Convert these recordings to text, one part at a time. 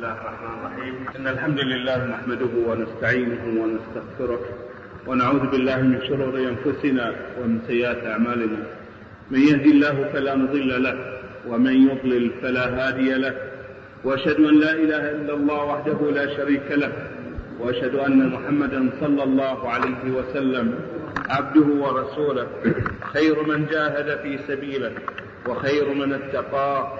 الله الرحمن الرحيم. إن الحمد لله نحمده ونستعينه ونستغفره ونعوذ بالله من شرور أنفسنا ومن سيئات أعمالنا. من يهدي الله فلا مضل له ومن يضلل فلا هادي له. وأشهد أن لا إله إلا الله وحده لا شريك له. وأشهد أن محمدا صلى الله عليه وسلم عبده ورسوله. خير من جاهد في سبيله وخير من اتقاه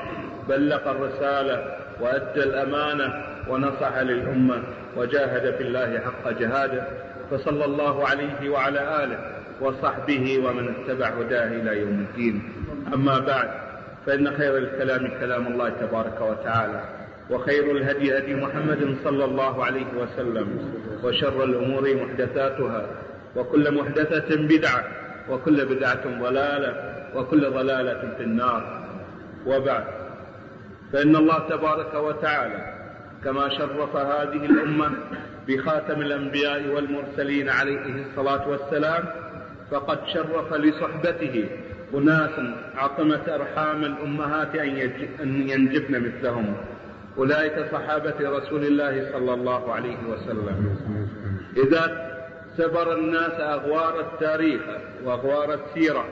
بلغ الرسالة وأدى الأمانة ونصح للأمة وجاهد في الله حق جهاده فصلى الله عليه وعلى آله وصحبه ومن اتبع هداه إلى يوم الدين. أما بعد فإن خير الكلام كلام الله تبارك وتعالى وخير الهدي هدي محمد صلى الله عليه وسلم وشر الأمور محدثاتها وكل محدثة بدعة وكل بدعة ضلالة وكل ضلالة في النار. وبعد فإن الله تبارك وتعالى كما شرف هذه الأمة بخاتم الأنبياء والمرسلين عليه الصلاة والسلام فقد شرف لصحبته أناسا عظمت أرحام الأمهات أن ينجبن مثلهم. أولئك صحابة رسول الله صلى الله عليه وسلم. إذا سبر الناس أغوار التاريخ وأغوار السيرة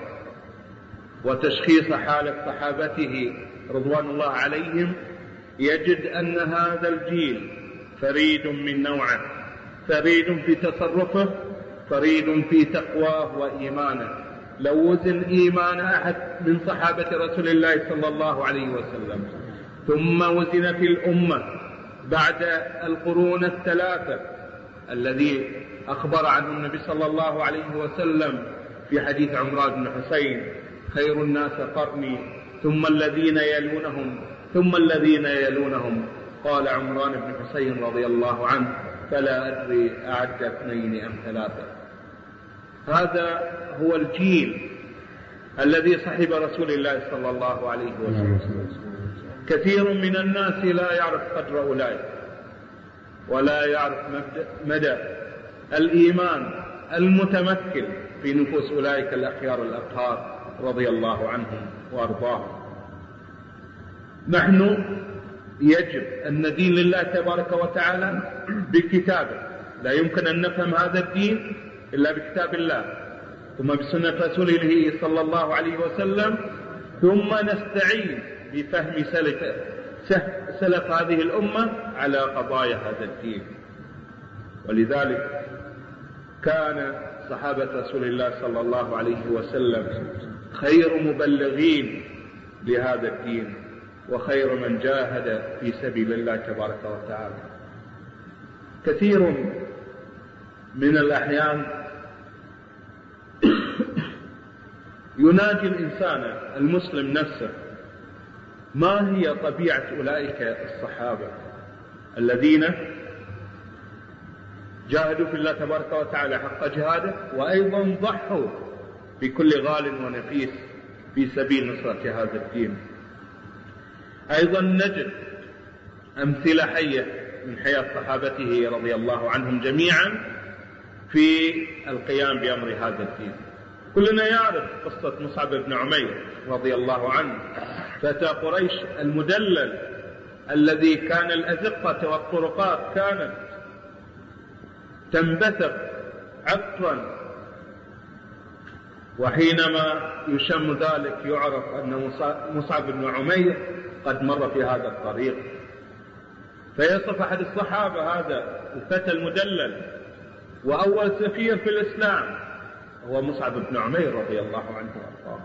وتشخيص حالة صحابته رضوان الله عليهم يجد أن هذا الجيل فريد من نوعه فريد في تصرفه فريد في تقواه وإيمانه. لو وزن إيمان أحد من صحابة رسول الله صلى الله عليه وسلم. ثم وزن في الأمة بعد القرون الثلاثة الذي أخبر عنه النبي صلى الله عليه وسلم في حديث عمران بن حسين خير الناس قرني ثم الذين يلونهم ثم الذين يلونهم. قال عمران بن حسين رضي الله عنه فلا أدري أعد اثنين أم ثلاثة. هذا هو الجيل الذي صحب رسول الله صلى الله عليه وسلم. كثير من الناس لا يعرف قدر أولئك ولا يعرف مدى الإيمان المتمكن في نفوس أولئك الأخيار الأطهار رضي الله عنهم وأرضاهم نحن يجب أن ندين لله تبارك وتعالى بكتابه. لا يمكن أن نفهم هذا الدين إلا بكتاب الله. ثم بسنة رسوله صلى الله عليه وسلم. ثم نستعين بفهم سلف سلف هذه الأمة على قضايا هذا الدين. ولذلك كان صحابة رسول الله صلى الله عليه وسلم خير مبلغين لهذا الدين وخير من جاهد في سبيل الله تبارك وتعالى. كثير من الأحيان يناجي الإنسان المسلم نفسه ما هي طبيعة أولئك الصحابة الذين جاهدوا في الله تبارك وتعالى حق جهاده وأيضا ضحوا بكل غال ونفيس في سبيل نصرة هذا الدين. أيضا نجد أمثلة حية من حياة صحابته رضي الله عنهم جميعا في القيام بأمر هذا الدين. كلنا يعرف قصة مصعب بن عمير رضي الله عنه فتى قريش المدلل الذي كان الأزقة والطرقات كانت تنبثق عطرا وحينما يشم ذلك يعرف أن مصعب بن عمير قد مر في هذا الطريق. فيصف أحد الصحابة هذا الفتى المدلل وأول سفير في الإسلام هو مصعب بن عمير رضي الله عنه وأرضاه.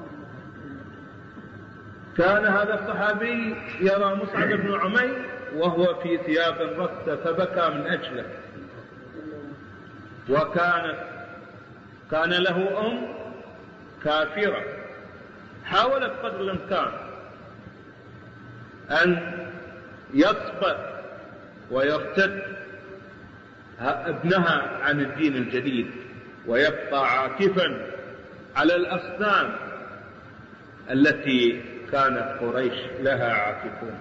كان هذا الصحابي يرى مصعب بن عمير وهو في ثياب رثة فبكى من أجله. وكانت كان له أم كافرة. حاولت قدر الإمكان أن يصبر ويرتد ابنها عن الدين الجديد ويبقى عاكفا على الأصنام التي كانت قريش لها عاكفون.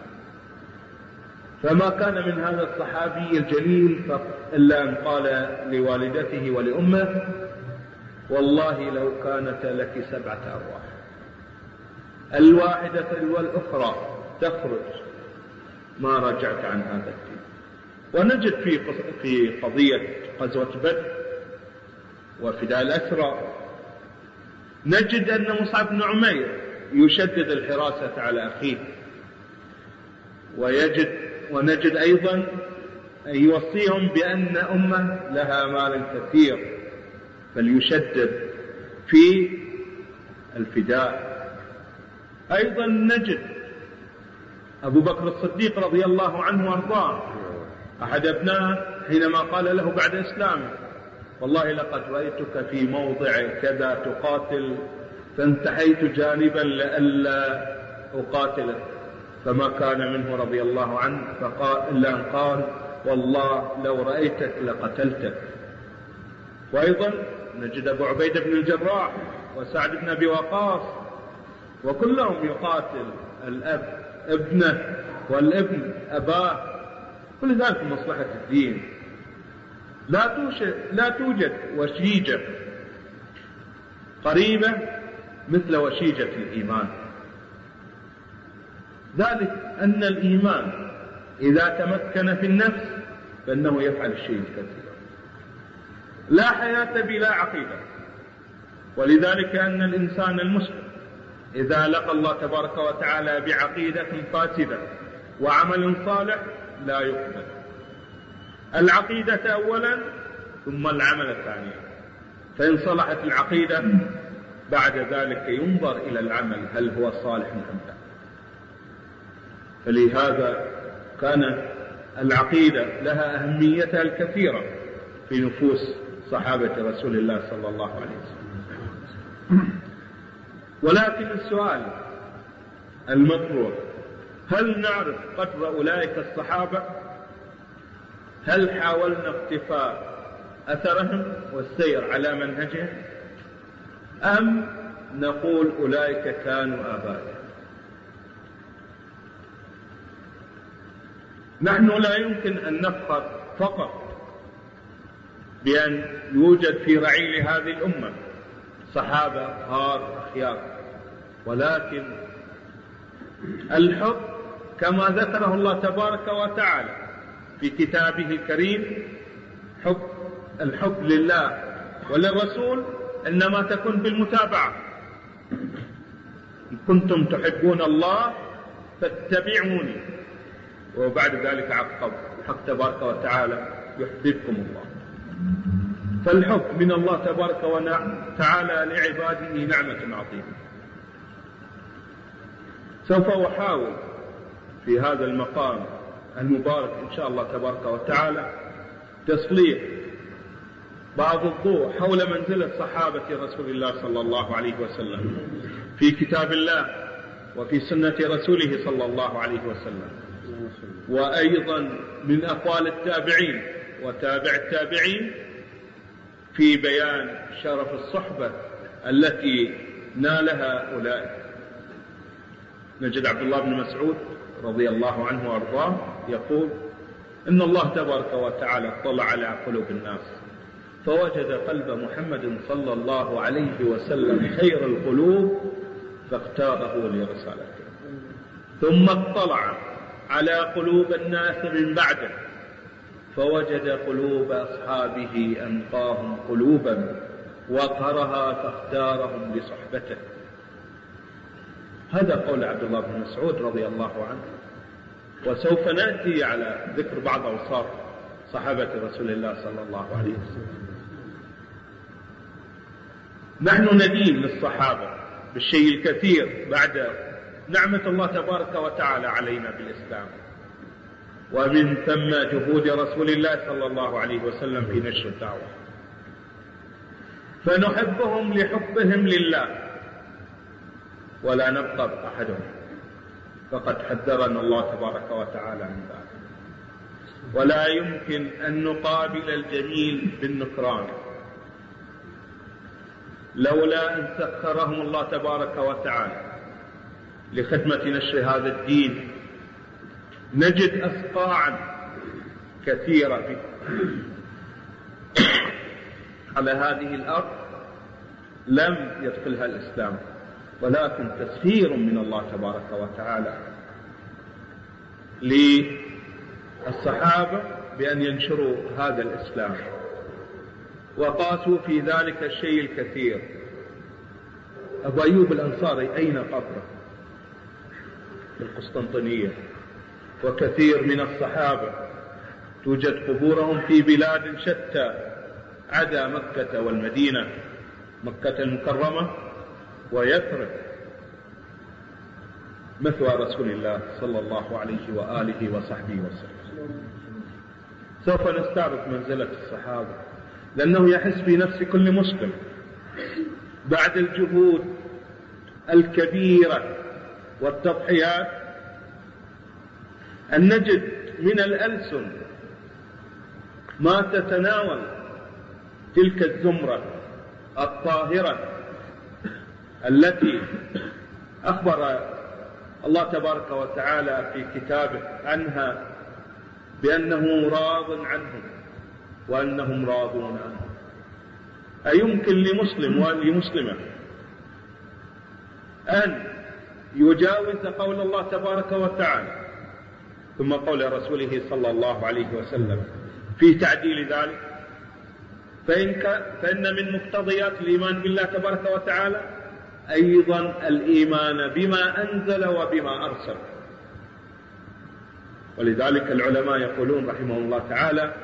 فما كان من هذا الصحابي الجليل إلا أن قال لوالدته ولأمه والله لو كانت لك سبعة أرواح. الواحدة تلو الأخرى تخرج. ما رجعت عن هذا الدين. ونجد في في قضية غزوة بدر وفداء الأسرى. نجد أن مصعب بن عمير يشدد الحراسة على أخيه. ويجد ونجد أيضا أن يوصيهم بأن أمة لها مال كثير. فليشدد في الفداء. أيضا نجد أبو بكر الصديق رضي الله عنه وأرضاه. أحد أبنائه حينما قال له بعد إسلامه والله لقد رأيتك في موضع كذا تقاتل فانتحيت جانبا لئلا أقاتلك فما كان منه رضي الله عنه فقال إلا أن قال والله لو رأيتك لقتلتك. وأيضا نجد أبو عبيدة بن الجراح وسعد بن أبي وقاص وكلهم يقاتل الأب ابنه والابن أباه كل ذلك مصلحة الدين. لا توجد لا توجد وشيجة قريبة مثل وشيجة الإيمان. ذلك أن الإيمان إذا تمكن في النفس فإنه يفعل الشيء الكثير. لا حياة بلا عقيدة. ولذلك أن الإنسان المسلم إذا لقى الله تبارك وتعالى بعقيدة فاسدة وعمل صالح لا يقبل. العقيدة أولا ثم العمل الثاني فإن صلحت العقيدة بعد ذلك ينظر إلى العمل هل هو صالح أم لا. فلهذا كانت العقيدة لها أهميتها الكثيرة في نفوس صحابة رسول الله صلى الله عليه وسلم. ولكن السؤال المطروح هل نعرف قدر أولئك الصحابة؟ هل حاولنا اقتفاء أثرهم والسير على منهجهم؟ أم نقول أولئك كانوا آبائنا نحن لا يمكن أن نفخر فقط بأن يوجد في رعيل هذه الأمة صحابة هار أخيار ولكن الحب كما ذكره الله تبارك وتعالى في كتابه الكريم حب الحب لله وللرسول إنما تكون بالمتابعة. إن كنتم تحبون الله فاتبعوني. وبعد ذلك عقب. الحق تبارك وتعالى يحببكم الله. فالحب من الله تبارك وتعالى لعباده نعمة عظيمة. سوف أحاول في هذا المقام المبارك إن شاء الله تبارك وتعالى تسليط بعض الضوء حول منزلة صحابة رسول الله صلى الله عليه وسلم في كتاب الله وفي سنة رسوله صلى الله عليه وسلم. وأيضا من أقوال التابعين وتابع التابعين في بيان شرف الصحبة التي نالها أولئك. نجد عبد الله بن مسعود رضي الله عنه وأرضاه يقول إن الله تبارك وتعالى اطلع على قلوب الناس فوجد قلب محمد صلى الله عليه وسلم خير القلوب فاختاره لرسالته. ثم اطلع على قلوب الناس من بعده فوجد قلوب أصحابه أنقاهم قلوبا وقرها فاختارهم لصحبته. هذا قول عبد الله بن مسعود رضي الله عنه. وسوف نأتي على ذكر بعض أوصاف صحابة رسول الله صلى الله عليه وسلم. نحن ندين للصحابة بالشيء الكثير بعد نعمة الله تبارك وتعالى علينا بالإسلام. ومن ثم جهود رسول الله صلى الله عليه وسلم في نشر الدعوة. فنحبهم لحبهم لله. ولا نبقى أحدهم. فقد حذرنا الله تبارك وتعالى من ذلك. ولا يمكن أن نقابل الجميل بالنكران. لولا أن سخرهم الله تبارك وتعالى لخدمة نشر هذا الدين نجد أسقاعا كثيرة على هذه الأرض لم يدخلها الإسلام ولكن تسخير من الله تبارك وتعالى للصحابة بأن ينشروا هذا الإسلام. وقاسوا في ذلك الشيء الكثير. أبو أيوب الأنصاري أين قبره؟ في القسطنطينية. وكثير من الصحابة توجد قبورهم في بلاد شتى عدا مكة والمدينة مكة المكرمة ويثرب مثوى رسول الله صلى الله عليه وآله وصحبه وسلم. سوف نستعرض منزلة الصحابة لأنه يحس في نفس كل مسلم بعد الجهود الكبيرة والتضحيات أن نجد من الألسن ما تتناول تلك الزمرة الطاهرة التي أخبر الله تبارك وتعالى في كتابه عنها بأنه راض عنهم وأنهم راضون عنه أيمكن لمسلم ولمسلمة أن يجاوز قول الله تبارك وتعالى ثم قول رسوله صلى الله عليه وسلم في تعديل ذلك فإن, فإن من مقتضيات الإيمان بالله تبارك وتعالى أيضا الإيمان بما أنزل وبما أرسل. ولذلك العلماء يقولون رحمه الله تعالى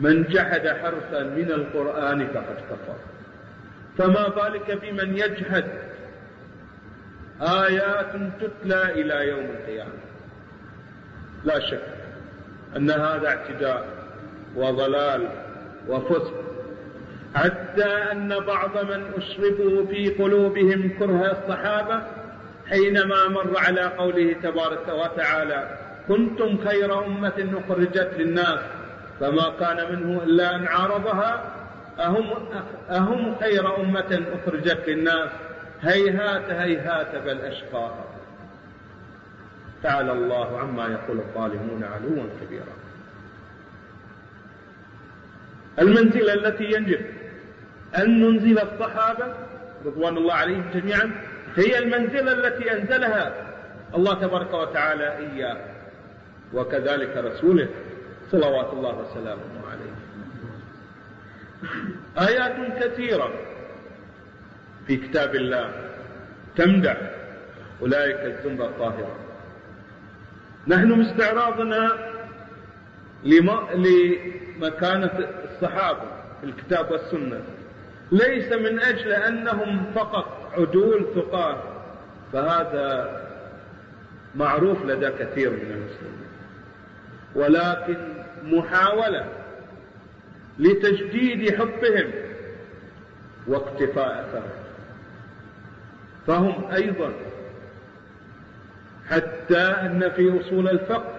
من جحد حرفا من القرآن فقد كفر. فما بالك بمن يجحد؟ آيات تتلى إلى يوم القيامة. لا شك أن هذا اعتداء وضلال وفسق. حتى أن بعض من أشربوا في قلوبهم كره الصحابة حينما مر على قوله تبارك وتعالى كنتم خير أمة أخرجت للناس فما كان منه إلا أن عارضها أهم, أهم خير أمة أخرجت للناس هيهات هيهات بل أشقى تعالى الله عما يقول الظالمون علوا كبيرا. المنزلة التي يجب أن ننزل الصحابة رضوان الله عليهم جميعا هي المنزلة التي أنزلها الله تبارك وتعالى إياه وكذلك رسوله صلوات الله وسلامه عليه. آيات كثيرة في كتاب الله تمدح أولئك الزمرة الطاهرة. نحن مستعراضنا لمكانة الصحابة في الكتاب والسنة. ليس من أجل أنهم فقط عدول ثقات فهذا معروف لدى كثير من المسلمين. ولكن محاولة لتجديد حبهم واقتفاء اثرهم فهم أيضا حتى أن في أصول الفقه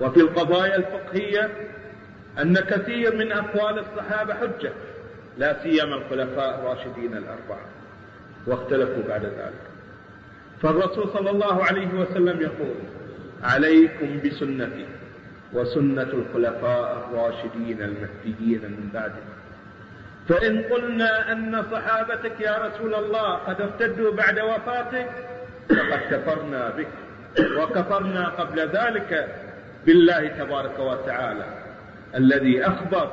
وفي القضايا الفقهية أن كثير من أقوال الصحابة حجة لا سيما الخلفاء الراشدين الأربعة واختلفوا بعد ذلك. فالرسول صلى الله عليه وسلم يقول عليكم بسنتي وسنة الخلفاء الراشدين المهديين من بعده. فإن قلنا أن صحابتك يا رسول الله قد ارتدوا بعد وفاتك فقد كفرنا بك وكفرنا قبل ذلك بالله تبارك وتعالى الذي أخبر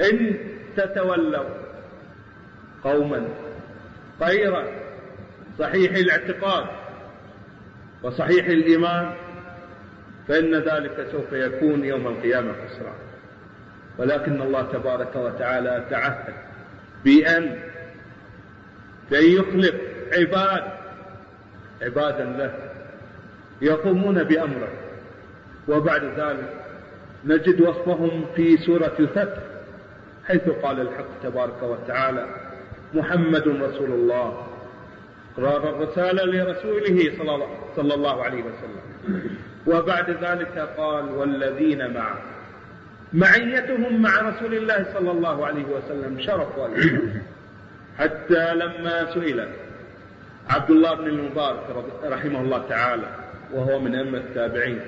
إن تتولوا قوما غير صحيح الاعتقاد وصحيح الإيمان فإن ذلك سوف يكون يوم القيامة خسران. ولكن الله تبارك وتعالى تعهد بأن بأن يخلق عباد عبادا له يقومون بأمره. وبعد ذلك نجد وصفهم في سورة الفتح حيث قال الحق تبارك وتعالى محمد رسول الله. إقرار الرسالة لرسوله صلى الله عليه وسلم. وبعد ذلك قال والذين معه. معيتهم مع رسول الله صلى الله عليه وسلم شرف حتى لما سئل عبد الله بن المبارك رحمه الله تعالى وهو من أئمة التابعين.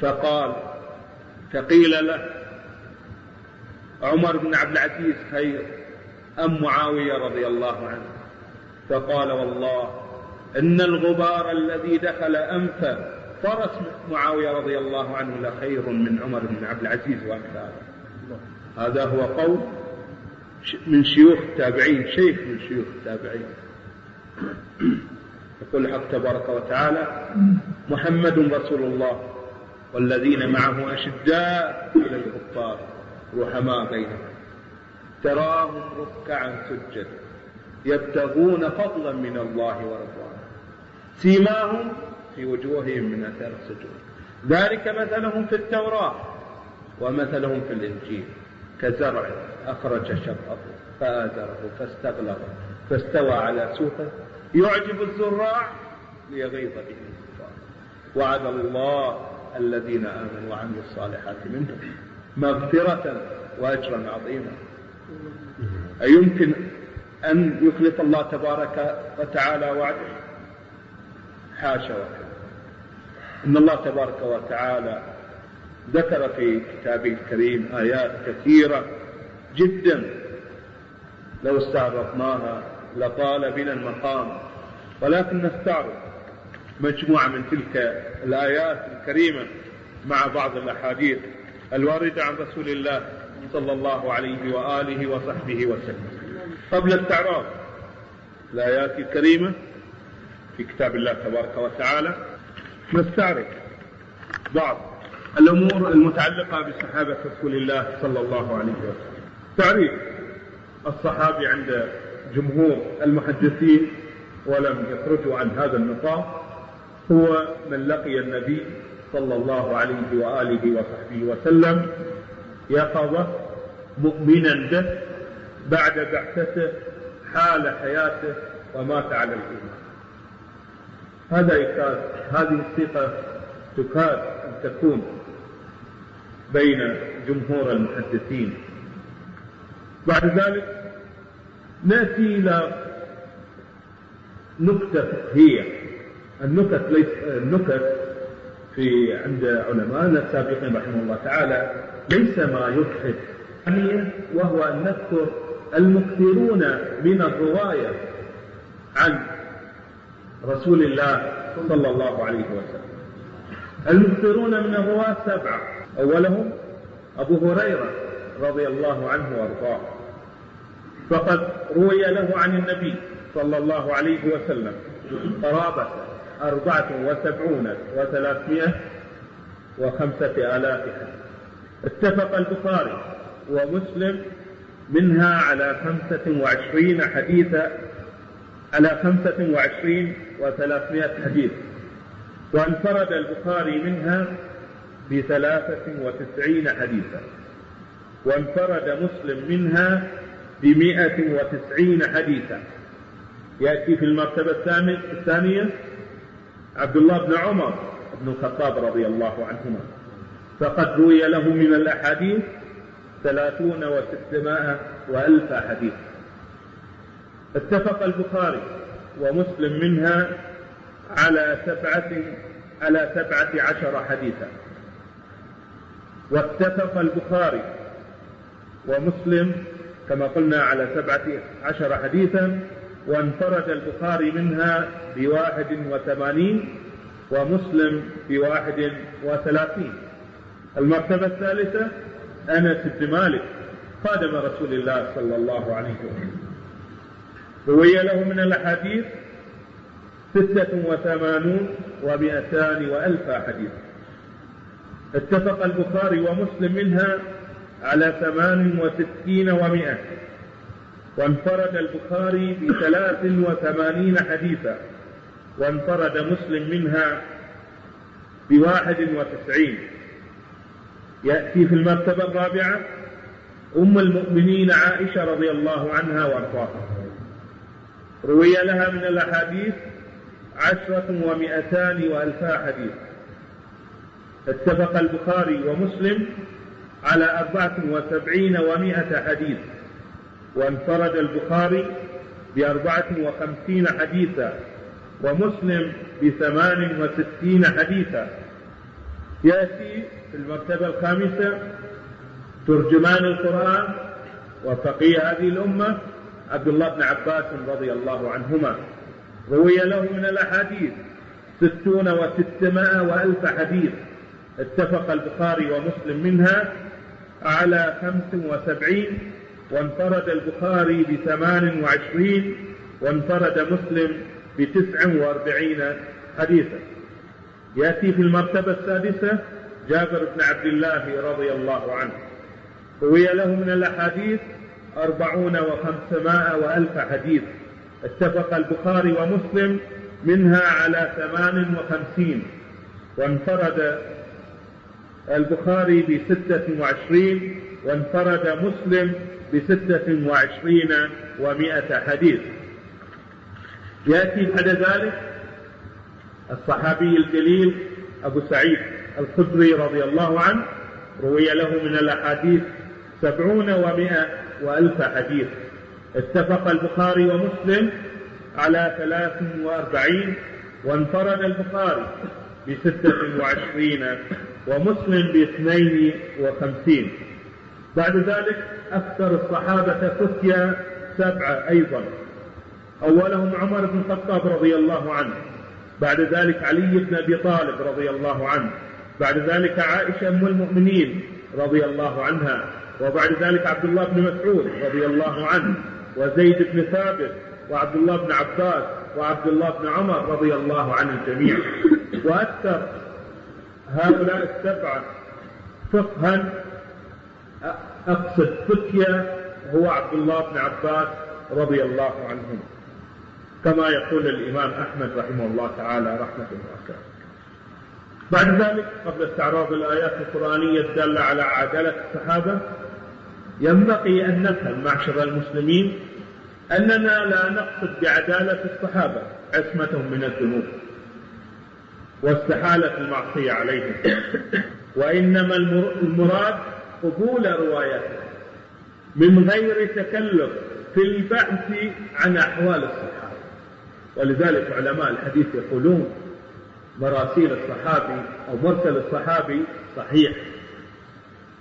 فقال فقيل له عمر بن عبد العزيز خير أم معاوية رضي الله عنه؟ فقال والله إن الغبار الذي دخل أنف فرس معاوية رضي الله عنه لخير من عمر بن عبد العزيز وأمثاله هذا هو قول من شيوخ التابعين شيخ من شيوخ التابعين. يقول الحق تبارك وتعالى محمد رسول الله والذين معه أشداء إلى الكفار رحماء بينهم تراهم ركعا سجدا يبتغون فضلا من الله ورضوانه سيماهم في وجوههم من أثار السجود. ذلك مثلهم في التوراة ومثلهم في الإنجيل كزرع أخرج شطه فآزره فاستغلظ فاستوى على سوقه يعجب الزراع ليغيظ به الكفار. وعد الله الذين آمنوا وعملوا الصالحات منهم مغفرة وأجرا عظيما. أيمكن أن يخلف الله تبارك وتعالى وعده؟ حاشا وكذا. إن الله تبارك وتعالى ذكر في كتابه الكريم آيات كثيرة جدا لو استعرضناها لطال بنا المقام. ولكن نستعرض مجموعة من تلك الآيات الكريمة مع بعض الأحاديث الواردة عن رسول الله صلى الله عليه وآله وصحبه وسلم. قبل استعراض الآيات الكريمة في كتاب الله تبارك وتعالى نستعرض بعض الأمور المتعلقة بصحابة رسول الله صلى الله عليه وسلم. تعريف الصحابي عند جمهور المحدثين ولم يخرجوا عن هذا النطاق هو من لقي النبي صلى الله عليه وآله وصحبه وسلم يقظة مؤمنا به بعد بعثته حال حياته ومات على الإيمان. هذا يكاد هذه الثقة تكاد أن تكون بين جمهور المحدثين. بعد ذلك نأتي إلى نكتة فقهية النكت ليس النكت في عند علمائنا السابقين رحمه الله تعالى ليس ما يضحك وهو أن نذكر المكثرون من الرواية عن رسول الله صلى الله عليه وسلم. المكثرون من الرواة سبعة. أولهم أبو هريرة رضي الله عنه وأرضاه. فقد روي له عن النبي صلى الله عليه وسلم قرابة أربعة وسبعون وثلاثمائة وخمسة آلاف. اتفق البخاري ومسلم منها على خمسة وعشرين حديثا على خمسة وعشرين وثلاثمائة حديث. وانفرد البخاري منها بثلاثة وتسعين حديثا. وانفرد مسلم منها بمئة وتسعين حديثا. يأتي في المرتبة الثانية عبد الله بن عمر بن الخطاب رضي الله عنهما. فقد روي له من الأحاديث ثلاثون وستمائة وألف حديث. اتفق البخاري ومسلم منها على سبعة على سبعة عشر حديثا. واتفق البخاري ومسلم كما قلنا على سبعة عشر حديثا وانفرد البخاري منها بواحد وثمانين ومسلم بواحد وثلاثين. المرتبة الثالثة أنس بن مالك خادم رسول الله صلى الله عليه وسلم. روي له من الأحاديث ستة وثمانون ومئتان وألف حديث. اتفق البخاري ومسلم منها على ثمان وستين ومئة وانفرد البخاري بثلاث وثمانين حديثا. وانفرد مسلم منها بواحد وتسعين. يأتي في المرتبة الرابعة أم المؤمنين عائشة رضي الله عنها وأرضاها. روي لها من الأحاديث عشرة ومئتان وألفا حديث. اتفق البخاري ومسلم على أربعة وسبعين ومائة حديث وانفرد البخاري بأربعة وخمسين حديثا ومسلم بثمان وستين حديثا. يأتي في المرتبة الخامسة ترجمان القرآن وفقيه هذه الأمة عبد الله بن عباس رضي الله عنهما. روي له من الأحاديث ستون وستمائة وألف حديث اتفق البخاري ومسلم منها. على خمس وسبعين وانفرد البخاري بثمان وعشرين وانفرد مسلم بتسع وأربعين حديثا. يأتي في المرتبة السادسة جابر بن عبد الله رضي الله عنه. روي له من الأحاديث أربعون وخمسمائة وألف حديث. اتفق البخاري ومسلم منها على ثمان وخمسين. وانفرد البخاري بستة وعشرين وانفرد مسلم بستة وعشرين ومائة حديث. يأتي بعد ذلك الصحابي الجليل أبو سعيد الخدري رضي الله عنه روي له من الأحاديث سبعون ومائة وألف حديث. اتفق البخاري ومسلم على ثلاث وأربعين وانفرد البخاري بستة وعشرين ومسلم باثنين وخمسين. بعد ذلك أكثر الصحابة فتيا سبعة أيضا. أولهم عمر بن الخطاب رضي الله عنه. بعد ذلك علي بن أبي طالب رضي الله عنه. بعد ذلك عائشة أم المؤمنين رضي الله عنها. وبعد ذلك عبد الله بن مسعود رضي الله عنه. وزيد بن ثابت وعبد الله بن عباس وعبد الله بن عمر رضي الله عن الجميع وأكثر هؤلاء السبعة فقها أقصد فتية هو عبد الله بن عباس رضي الله عنهم كما يقول الإمام أحمد رحمه الله تعالى رحمة واسعة بعد ذلك قبل استعراض الآيات القرآنية الدالة على عدالة الصحابة ينبغي أن نفهم معشر المسلمين أننا لا نقصد بعدالة الصحابة عصمتهم من الذنوب. واستحالة المعصية عليهم. وإنما المراد قبول رواياتهم من غير تكلف في البحث عن أحوال الصحابة. ولذلك علماء الحديث يقولون مراسيل الصحابي أو مرسل الصحابي صحيح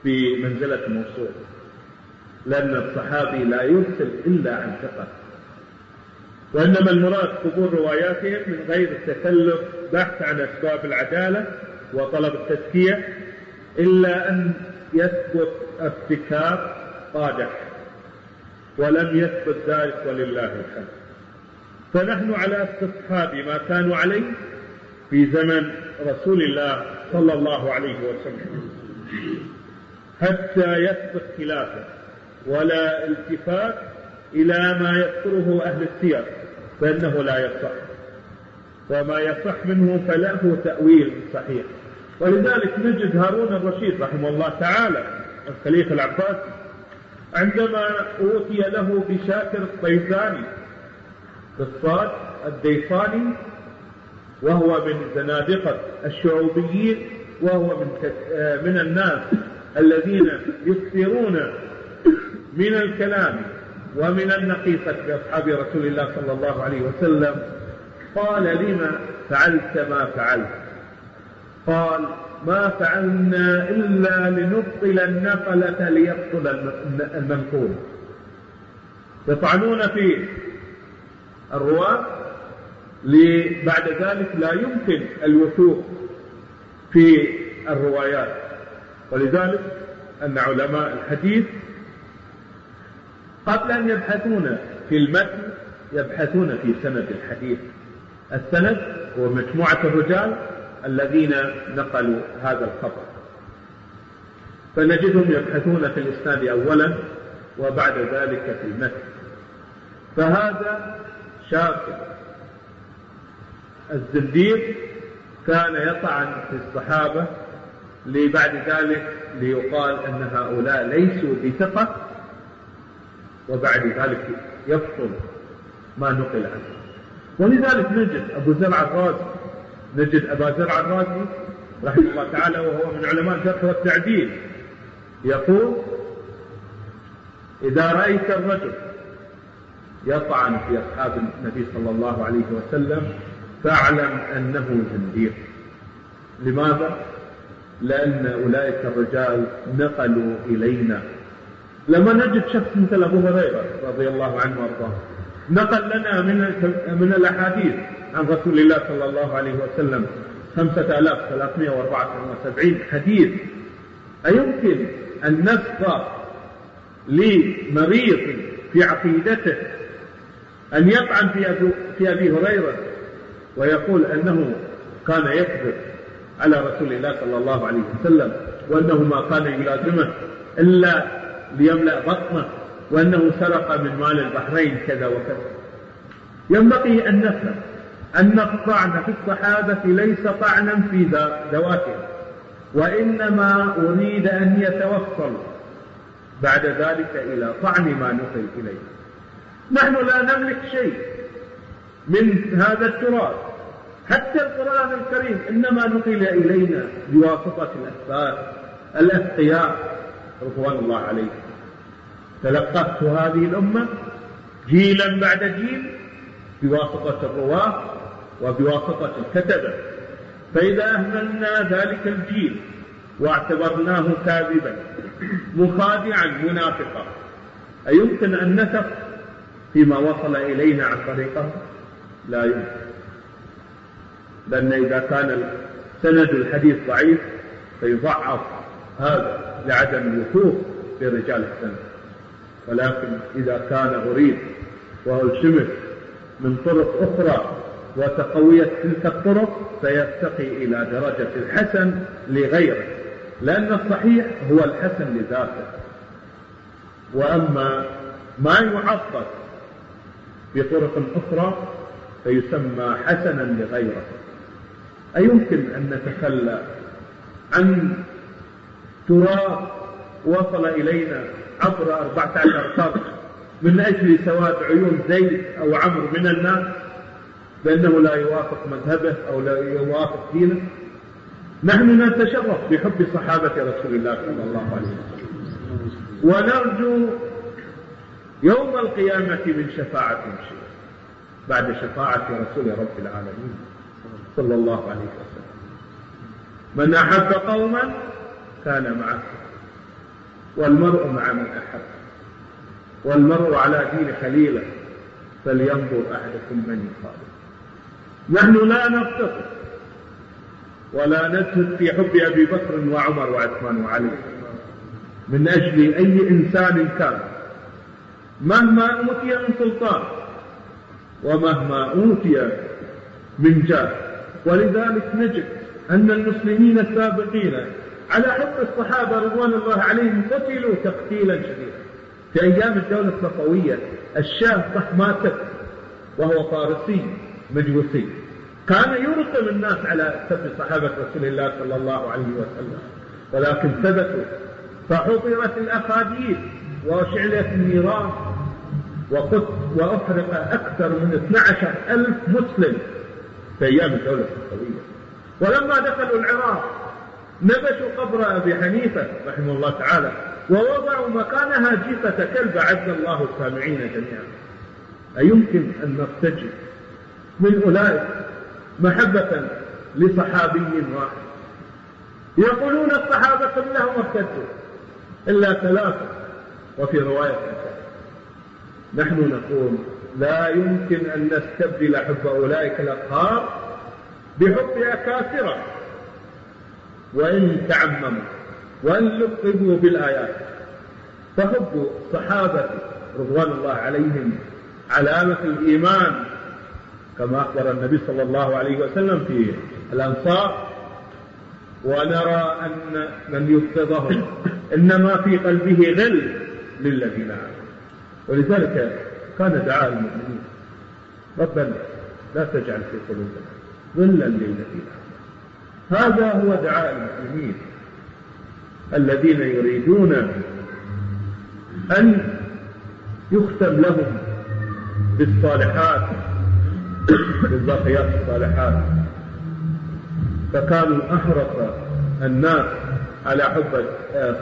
في منزلة الموصول لأن الصحابي لا يرسل إلا عن ثقة. وإنما المراد قبول رواياتهم من غير التكلف بحث عن أسباب العدالة وطلب التزكية إلا أن يثبت ابتكار قادح ولم يثبت ذلك ولله الحمد. فنحن على استصحاب ما كانوا عليه في زمن رسول الله صلى الله عليه وسلم. حتى يثبت خلافه ولا التفات إلى ما يذكره أهل السير فإنه لا يصح. وما يصح منه فله تأويل صحيح. ولذلك نجد هارون الرشيد رحمه الله تعالى الخليفة العباسي عندما أوتي له بشاكر الطيزاني بالصاد الديصاني وهو من زنادقة الشعوبيين وهو من من الناس الذين يكثرون من الكلام. ومن النقيصة بأصحاب رسول الله صلى الله عليه وسلم قال لما فعلت ما فعلت؟ قال ما فعلنا إلا لنبطل النقلة ليبطل المنقول. يطعنون في الرواة بعد ذلك لا يمكن الوثوق في الروايات. ولذلك أن علماء الحديث قبل أن يبحثون في المتن يبحثون في سند الحديث. السند هو مجموعة الرجال الذين نقلوا هذا الخبر. فنجدهم يبحثون في الإسناد أولا وبعد ذلك في المتن. فهذا شاكر الزنديق كان يطعن في الصحابة لبعد ذلك ليقال أن هؤلاء ليسوا بثقة وبعد ذلك يبطل ما نقل عنه ولذلك نجد أبو زرع الرازي نجد أبا زرع الرازي رحمه الله تعالى وهو من علماء الفقه والتعديل يقول إذا رأيت الرجل يطعن في أصحاب النبي صلى الله عليه وسلم فاعلم أنه زنديق لماذا؟ لأن أولئك الرجال نقلوا إلينا لما نجد شخص مثل أبو هريرة رضي الله عنه وأرضاه نقل لنا من من الأحاديث عن رسول الله صلى الله عليه وسلم خمسة آلاف ثلاثمائة وأربعة وسبعين حديث. أيمكن أن نسقى لمريض في عقيدته أن يطعن في في أبي هريرة ويقول أنه كان يكذب على رسول الله صلى الله عليه وسلم وأنه ما كان يلازمه إلا ليملأ بطنه وأنه سرق من مال البحرين كذا وكذا. ينبغي أن نفهم أن الطعن في الصحابة ليس طعنا في ذواتهم وإنما أريد أن يتوصل بعد ذلك إلى طعن ما نقل إليه. نحن لا نملك شيء من هذا التراث حتى القرآن الكريم إنما نقل إلينا بواسطة الأسباب الأتقياء رضوان الله عليهم. تلقته هذه الأمة جيلا بعد جيل بواسطة الرواة وبواسطة الكتبة. فإذا أهملنا ذلك الجيل واعتبرناه كاذبا مخادعا منافقا أيمكن أن نثق فيما وصل إلينا عن طريقه؟ لا يمكن. لأن إذا كان سند الحديث ضعيف فيضعف هذا لعدم الوثوق في رجال السند. ولكن إذا كان أريد وألتمس من طرق أخرى وتقوية تلك الطرق فيرتقي إلى درجة الحسن لغيره لأن الصحيح هو الحسن لذاته. وأما ما يعطل بطرق أخرى فيسمى حسنا لغيره. أيمكن أن نتخلى عن تراث وصل إلينا عبر أربعة عشر قرن من أجل سواد عيون زيد أو عمرو من الناس بأنه لا يوافق مذهبه أو لا يوافق دينه. نحن نتشرف بحب صحابة رسول الله صلى الله عليه وسلم. ونرجو يوم القيامة من شفاعة شيء بعد شفاعة رسول رب العالمين صلى الله عليه وسلم. من أحب قوما كان معه. والمرء مع من أحب والمرء على دين خليله فلينظر أحدكم من يخالف. نحن لا نفتقر ولا نزهد في حب أبي بكر وعمر وعثمان وعلي. من أجل أي إنسان كان مهما أوتي من سلطان ومهما أوتي من جاه. ولذلك نجد أن المسلمين السابقين على حب الصحابة رضوان الله عليهم قتلوا تقتيلا شديدا. في أيام الدولة الصفوية الشاه طحماسك وهو فارسي مجوسي. كان يرقم الناس على سب صحابة رسول الله صلى الله عليه وسلم ولكن ثبتوا. فحضرت الأخاديد وشعلت النيران وأحرق أكثر من 12 ألف مسلم في أيام الدولة الصفوية. ولما دخلوا العراق نبشوا قبر أبي حنيفة رحمه الله تعالى ووضعوا مكانها جيفة كلب عز الله السامعين جميعا. أيمكن أن نرتجي من أولئك محبة لصحابي واحد. يقولون الصحابة كلهم ارتدوا إلا ثلاثة وفي رواية نحن نقول لا يمكن أن نستبدل حب أولئك الأطهار بحب أكاسرة وإن تعمموا وإن لقبوا بالآيات. فحب صحابة رضوان الله عليهم علامة الإيمان كما أخبر النبي صلى الله عليه وسلم في الأنصار. ونرى أن من يبتضهم إنما في قلبه غل للذين آمنوا. ولذلك كان دعاء المؤمنين ربنا لا تجعل في قلوبنا ظلا للذين هذا هو دعاء المسلمين الذين يريدون أن يختم لهم بالصالحات بالباقيات الصالحات. فكانوا أحرص الناس على حب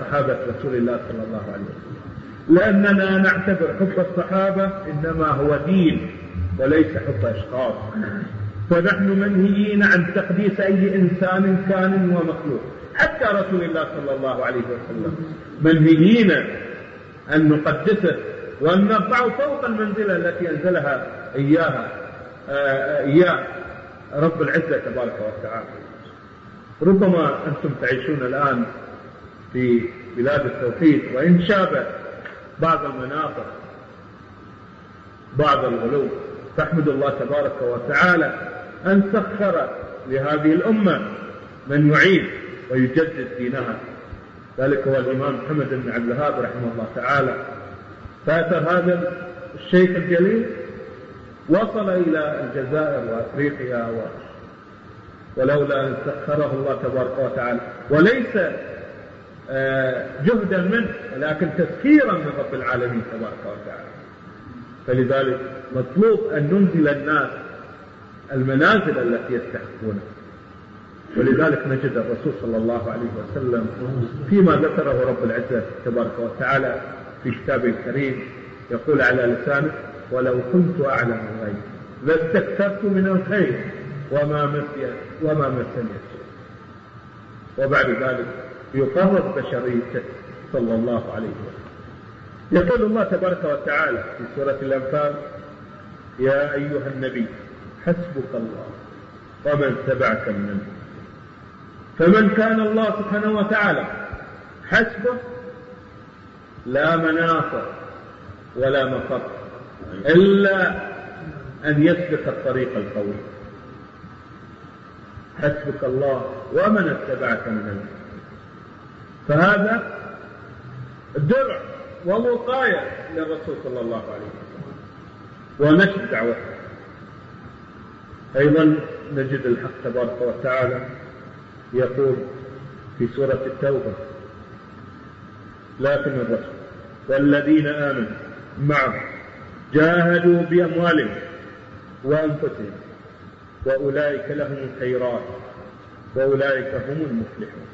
صحابة رسول الله صلى الله عليه وسلم. لأننا نعتبر حب الصحابة إنما هو دين وليس حب أشخاص. فنحن منهيين عن تقديس أي إنسان كان ومخلوق. حتى رسول الله صلى الله عليه وسلم. منهيين أن نقدسه وأن نرفعه فوق المنزلة التي أنزلها إياها. آه، إياه. رب العزة تبارك وتعالى. ربما أنتم تعيشون الآن في بلاد التوحيد وإن شاب بعض المناطق بعض الغلو فاحمد الله تبارك وتعالى أن سخر لهذه الأمة من يعيد ويجدد دينها. ذلك هو الإمام محمد بن عبد الوهاب رحمه الله تعالى. فأثر هذا الشيخ الجليل وصل إلى الجزائر وأفريقيا و... ولولا أن سخره الله تبارك وتعالى. وليس آه، جهدا منه ولكن تسخيرا من رب العالمين تبارك وتعالى. فلذلك مطلوب أن ننزل الناس المنازل التي يستحقونها. ولذلك نجد الرسول صلى الله عليه وسلم فيما ذكره رب العزة تبارك وتعالى في كتابه الكريم يقول على لسانه ولو كنت أعلم الغيب لاستكثرت من الخير وما مسي وما مسني وبعد ذلك يقرر بشريته صلى الله عليه وسلم. يقول الله تبارك وتعالى في سورة الأنفال يا أيها النبي حسبك الله ومن تبعك من المؤمنين. فمن كان الله سبحانه وتعالى حسبه لا مناص ولا مفر إلا أن يسلك الطريق القوي. حسبك الله ومن اتبعك من المؤمنين. فهذا درع ووقاية للرسول صلى الله عليه وسلم. ونشر دعوته. أيضا نجد الحق تبارك وتعالى يقول في سورة التوبة لكن الرسول والذين آمنوا معه جاهدوا بأموالهم وأنفسهم وأولئك لهم الخيرات وأولئك هم المفلحون.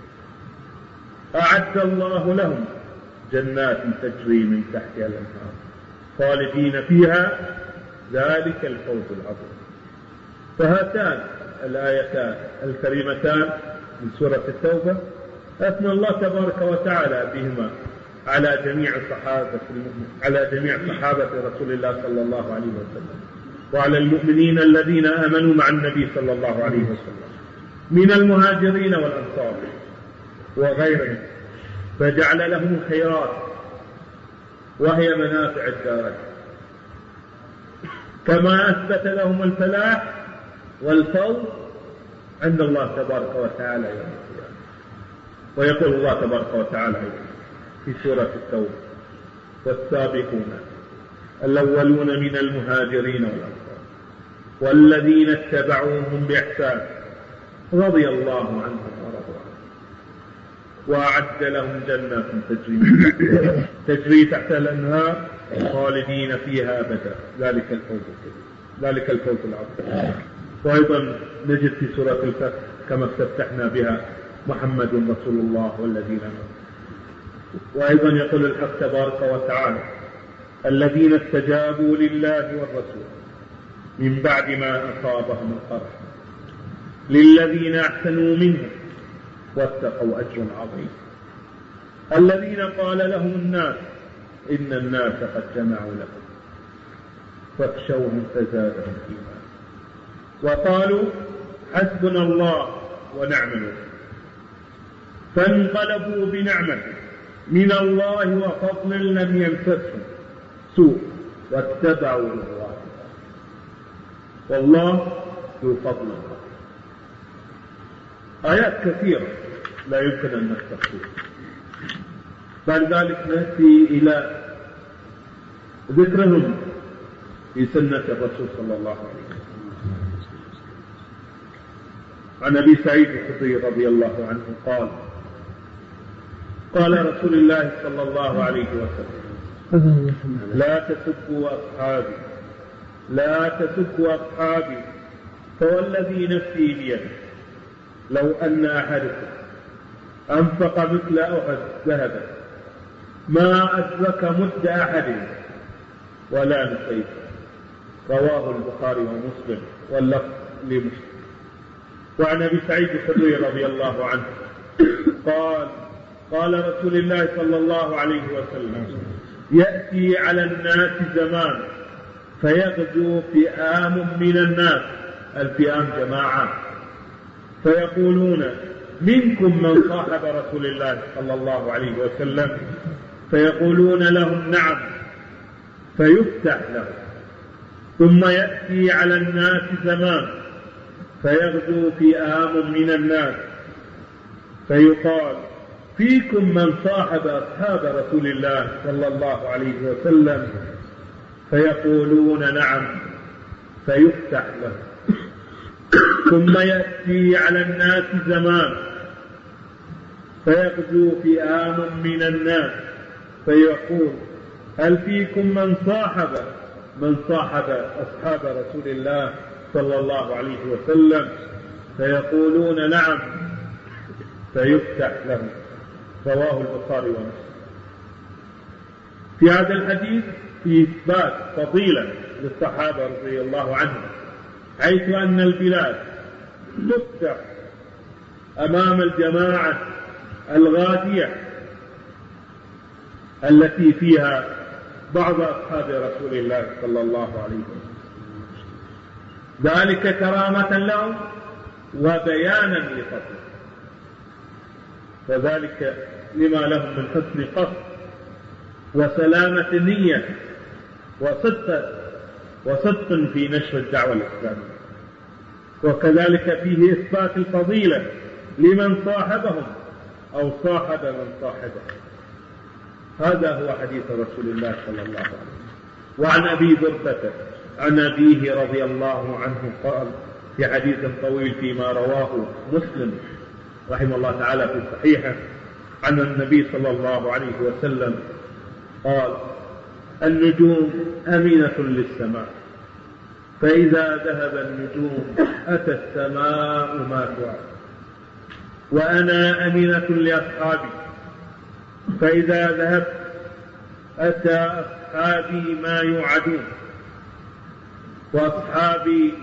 أعد الله لهم جنات تجري من تحتها الأنهار خالدين فيها ذلك الفوز العظيم. فهاتان الآيتان الكريمتان من سورة التوبة. أثنى الله تبارك وتعالى بهما على جميع صحابة على جميع صحابة رسول الله صلى الله عليه وسلم. وعلى المؤمنين الذين آمنوا مع النبي صلى الله عليه وسلم. من المهاجرين والأنصار وغيرهم. فجعل لهم الخيرات وهي منافع الدارين كما أثبت لهم الفلاح والفوز عند الله تبارك وتعالى يوم القيامة. ويقول الله تبارك وتعالى في سورة التوبة والسابقون الأولون من المهاجرين والأنصار والذين اتبعوهم بإحسان رضي الله عنهم ورضوا عنه. وأعد لهم جنات تجري تجري تحت الأنهار خالدين فيها أبدا. ذلك الفوز ذلك الفوز العظيم. وأيضا نجد في سورة الفتح كما استفتحنا بها محمد رسول الله والذين آمنوا وأيضا يقول الحق تبارك وتعالى الذين استجابوا لله والرسول من بعد ما أصابهم القرح للذين أحسنوا منهم واتقوا أجر عظيم. الذين قال لهم الناس إن الناس قد جمعوا لكم فاخشوهم فزادهم إيمانا. وقالوا حسبنا الله ونعم الوكيل. فانقلبوا بنعمة من الله وفضل لم يمسسهم سوء واتبعوا رضوان والله ذو فضل آيات كثيرة لا يمكن أن نستخدمها بعد ذلك نأتي إلى ذكرهم في سنة الرسول صلى الله عليه وسلم. عن أبي سعيد الخدري رضي الله عنه قال قال رسول الله صلى الله عليه وسلم لا تسبوا أصحابي لا تسبوا أصحابي فوالذي نفسي بيده لو أن أحدكم أنفق مثل أحد ذهبا ما أدرك مد أحد ولا نسيت. رواه البخاري ومسلم واللفظ لمسلم. وعن أبي سعيد الخدري رضي الله عنه. قال قال رسول الله صلى الله عليه وسلم يأتي على الناس زمان فيغزو فئام من الناس. الفئام جماعة. فيقولون منكم من صاحب رسول الله صلى الله عليه وسلم؟ فيقولون لهم نعم فيفتح لهم. ثم يأتي على الناس زمان فيغزو فئام من الناس. فيقال فيكم من صاحب أصحاب رسول الله صلى الله عليه وسلم. فيقولون نعم فيفتح له. ثم يأتي على الناس زمان. فيغزو فئام من الناس. فيقول هل فيكم من صاحب من صاحب أصحاب رسول الله صلى الله عليه وسلم فيقولون نعم فيفتح لهم. رواه البخاري ومسلم. في هذا الحديث في إثبات فضيلة للصحابة رضي الله عنهم حيث أن البلاد تفتح أمام الجماعة الغادية التي فيها بعض أصحاب رسول الله صلى الله عليه وسلم. ذلك كرامة لهم وبيانا لفضله. وذلك لما لهم من حسن قصد وسلامة نية وصدق وصدق في نشر الدعوة الإسلامية. وكذلك فيه إثبات الفضيلة لمن صاحبهم أو صاحب من صاحبهم هذا هو حديث رسول الله صلى الله عليه وسلم. وعن أبي بردة عن أبيه رضي الله عنه قال في حديث طويل فيما رواه مسلم رحمه الله تعالى في صحيحه عن النبي صلى الله عليه وسلم قال النجوم أمينة للسماء فإذا ذهب النجوم أتى السماء ما توعد وأنا أمينة لأصحابي فإذا ذهبت أتى أصحابي ما يوعدون. وأصحابي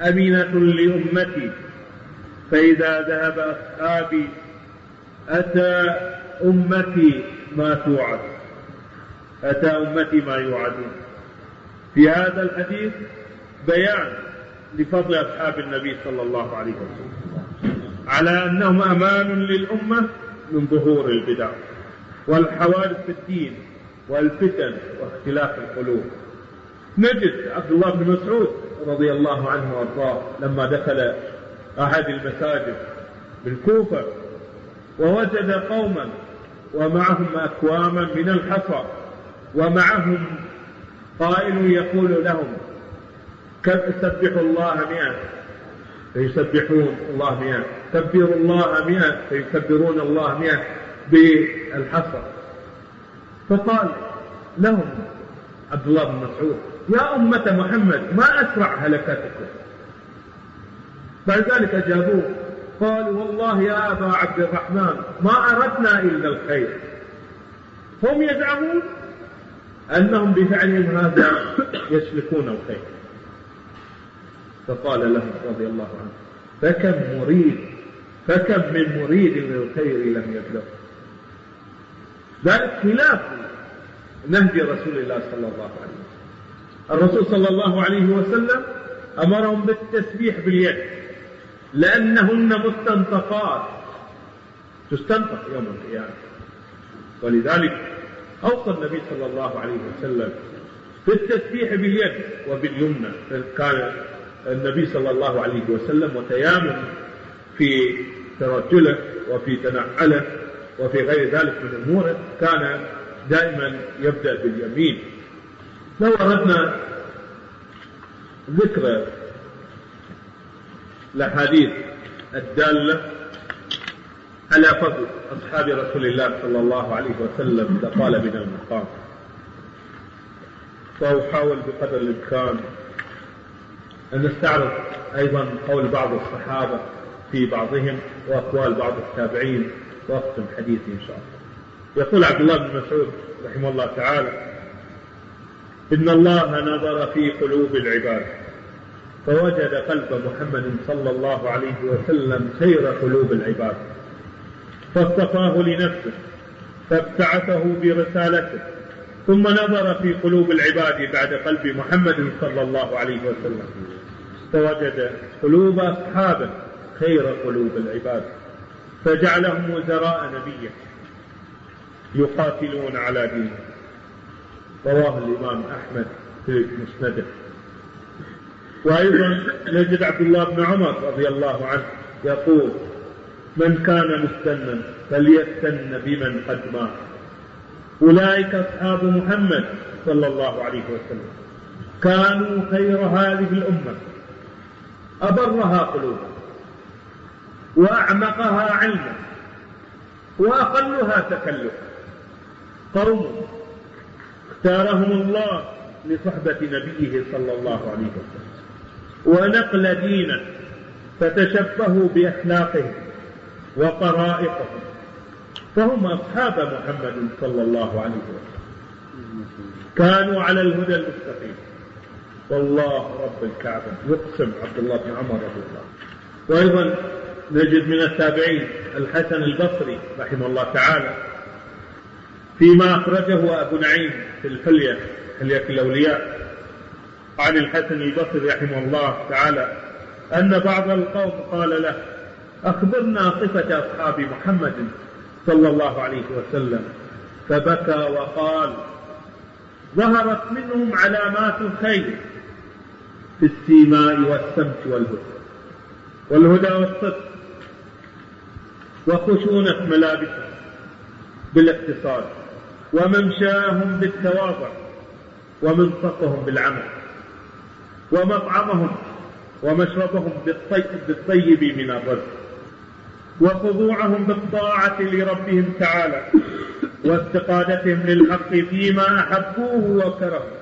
أمينة لأمتي فإذا ذهب أصحابي أتى أمتي ما توعد أتى أمتي ما يوعدون. في هذا الحديث بيان لفضل أصحاب النبي صلى الله عليه وسلم على أنهم أمان للأمة من ظهور البدع والحوادث في الدين والفتن واختلاف القلوب. نجد عبد الله بن مسعود رضي الله عنه وارضاه لما دخل أحد المساجد بالكوفة ووجد قوما ومعهم أكواما من الحصى ومعهم قائل يقول لهم سبحوا الله مئة؟ فيسبحون الله مئة. كبروا الله مئة؟ فيكبرون الله مئة بالحصى. فقال لهم عبد الله بن مسعود يا أمة محمد ما أسرع هلكتكم. فلذلك أجابوه قالوا والله يا أبا عبد الرحمن ما أردنا إلا الخير. هم يزعمون أنهم بفعلهم هذا يسلكون الخير. فقال لهم رضي الله عنه فكم مريد فكم من مريد للخير لم يبلغ. ذلك خلاف نهج رسول الله صلى الله عليه وسلم. الرسول صلى الله عليه وسلم أمرهم بالتسبيح باليد لأنهن مستنطقات. تستنطق يوم القيامة. ولذلك أوصى النبي صلى الله عليه وسلم في التسبيح باليد وباليمنى. كان النبي صلى الله عليه وسلم وتيامن في ترجله وفي تنعله وفي غير ذلك من أموره كان دائما يبدأ باليمين. لو أردنا ذكر الأحاديث الدالة على فضل أصحاب رسول الله صلى الله عليه وسلم لطال بنا المقام. وأحاول بقدر الإمكان أن نستعرض أيضا قول بعض الصحابة في بعضهم وأقوال بعض التابعين وأختم حديثي إن شاء الله. يقول عبد الله بن مسعود رحمه الله تعالى إن الله نظر في قلوب العباد فوجد قلب محمد صلى الله عليه وسلم سير قلوب العباد فاصطفاه لنفسه فابتعثه برسالته ثم نظر في قلوب العباد بعد قلب محمد صلى الله عليه وسلم فوجد قلوب أصحابه خير قلوب العباد فجعلهم وزراء نبيه يقاتلون على دينه. رواه الإمام أحمد في مسنده. وأيضا نجد عبد الله بن عمر رضي الله عنه يقول من كان مستنا فليستن بمن قد مات. أولئك أصحاب محمد صلى الله عليه وسلم. كانوا خير هذه الأمة. أبرها قلوبا وأعمقها علما. وأقلها تكلفا. قوم اختارهم الله لصحبة نبيه صلى الله عليه وسلم. ونقل دينه فتشبهوا بأخلاقهم وطرائقهم فهم أصحاب محمد صلى الله عليه وسلم. كانوا على الهدى المستقيم. والله رب الكعبة. يقسم عبد الله بن عمر رضي الله وأيضا نجد من التابعين الحسن البصري رحمه الله تعالى. فيما أخرجه أبو نعيم في الحلية حلية الأولياء عن الحسن البصري رحمه الله تعالى أن بعض القوم قال له أخبرنا صفة أصحاب محمد صلى الله عليه وسلم فبكى وقال ظهرت منهم علامات الخير في السيماء والسمت والهدى والهدى والصدق وخشونة ملابسهم بالاقتصاد. وممشاهم بالتواضع ومنطقهم بالعمل ومطعمهم ومشربهم بالطيب, من الرزق وخضوعهم بالطاعة لربهم تعالى واستقادتهم للحق فيما أحبوه وكرهوا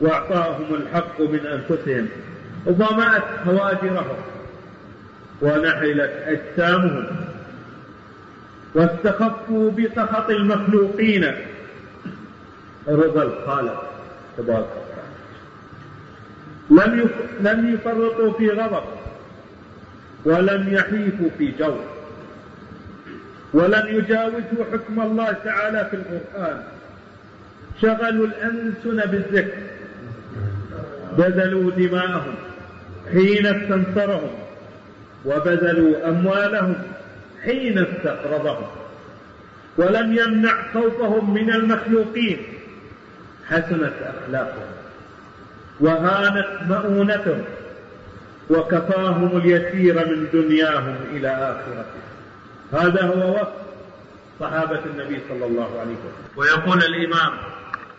وأعطاهم الحق من أنفسهم ضمأت هواجرهم ونحلت أجسامهم واستخفوا بسخط المخلوقين. رضا الخالق تبارك لم لم يفرطوا في غضب ولم يحيفوا في جو ولم يجاوزوا حكم الله تعالى في القرآن. شغلوا الألسن بالذكر بذلوا دماءهم حين استنصرهم وبذلوا أموالهم. حين استقرضهم ولم يمنع خوفهم من المخلوقين حسنت أخلاقهم وهانت مؤونتهم وكفاهم اليسير من دنياهم إلى آخرتهم. هذا هو وصف صحابة النبي صلى الله عليه وسلم. ويقول الإمام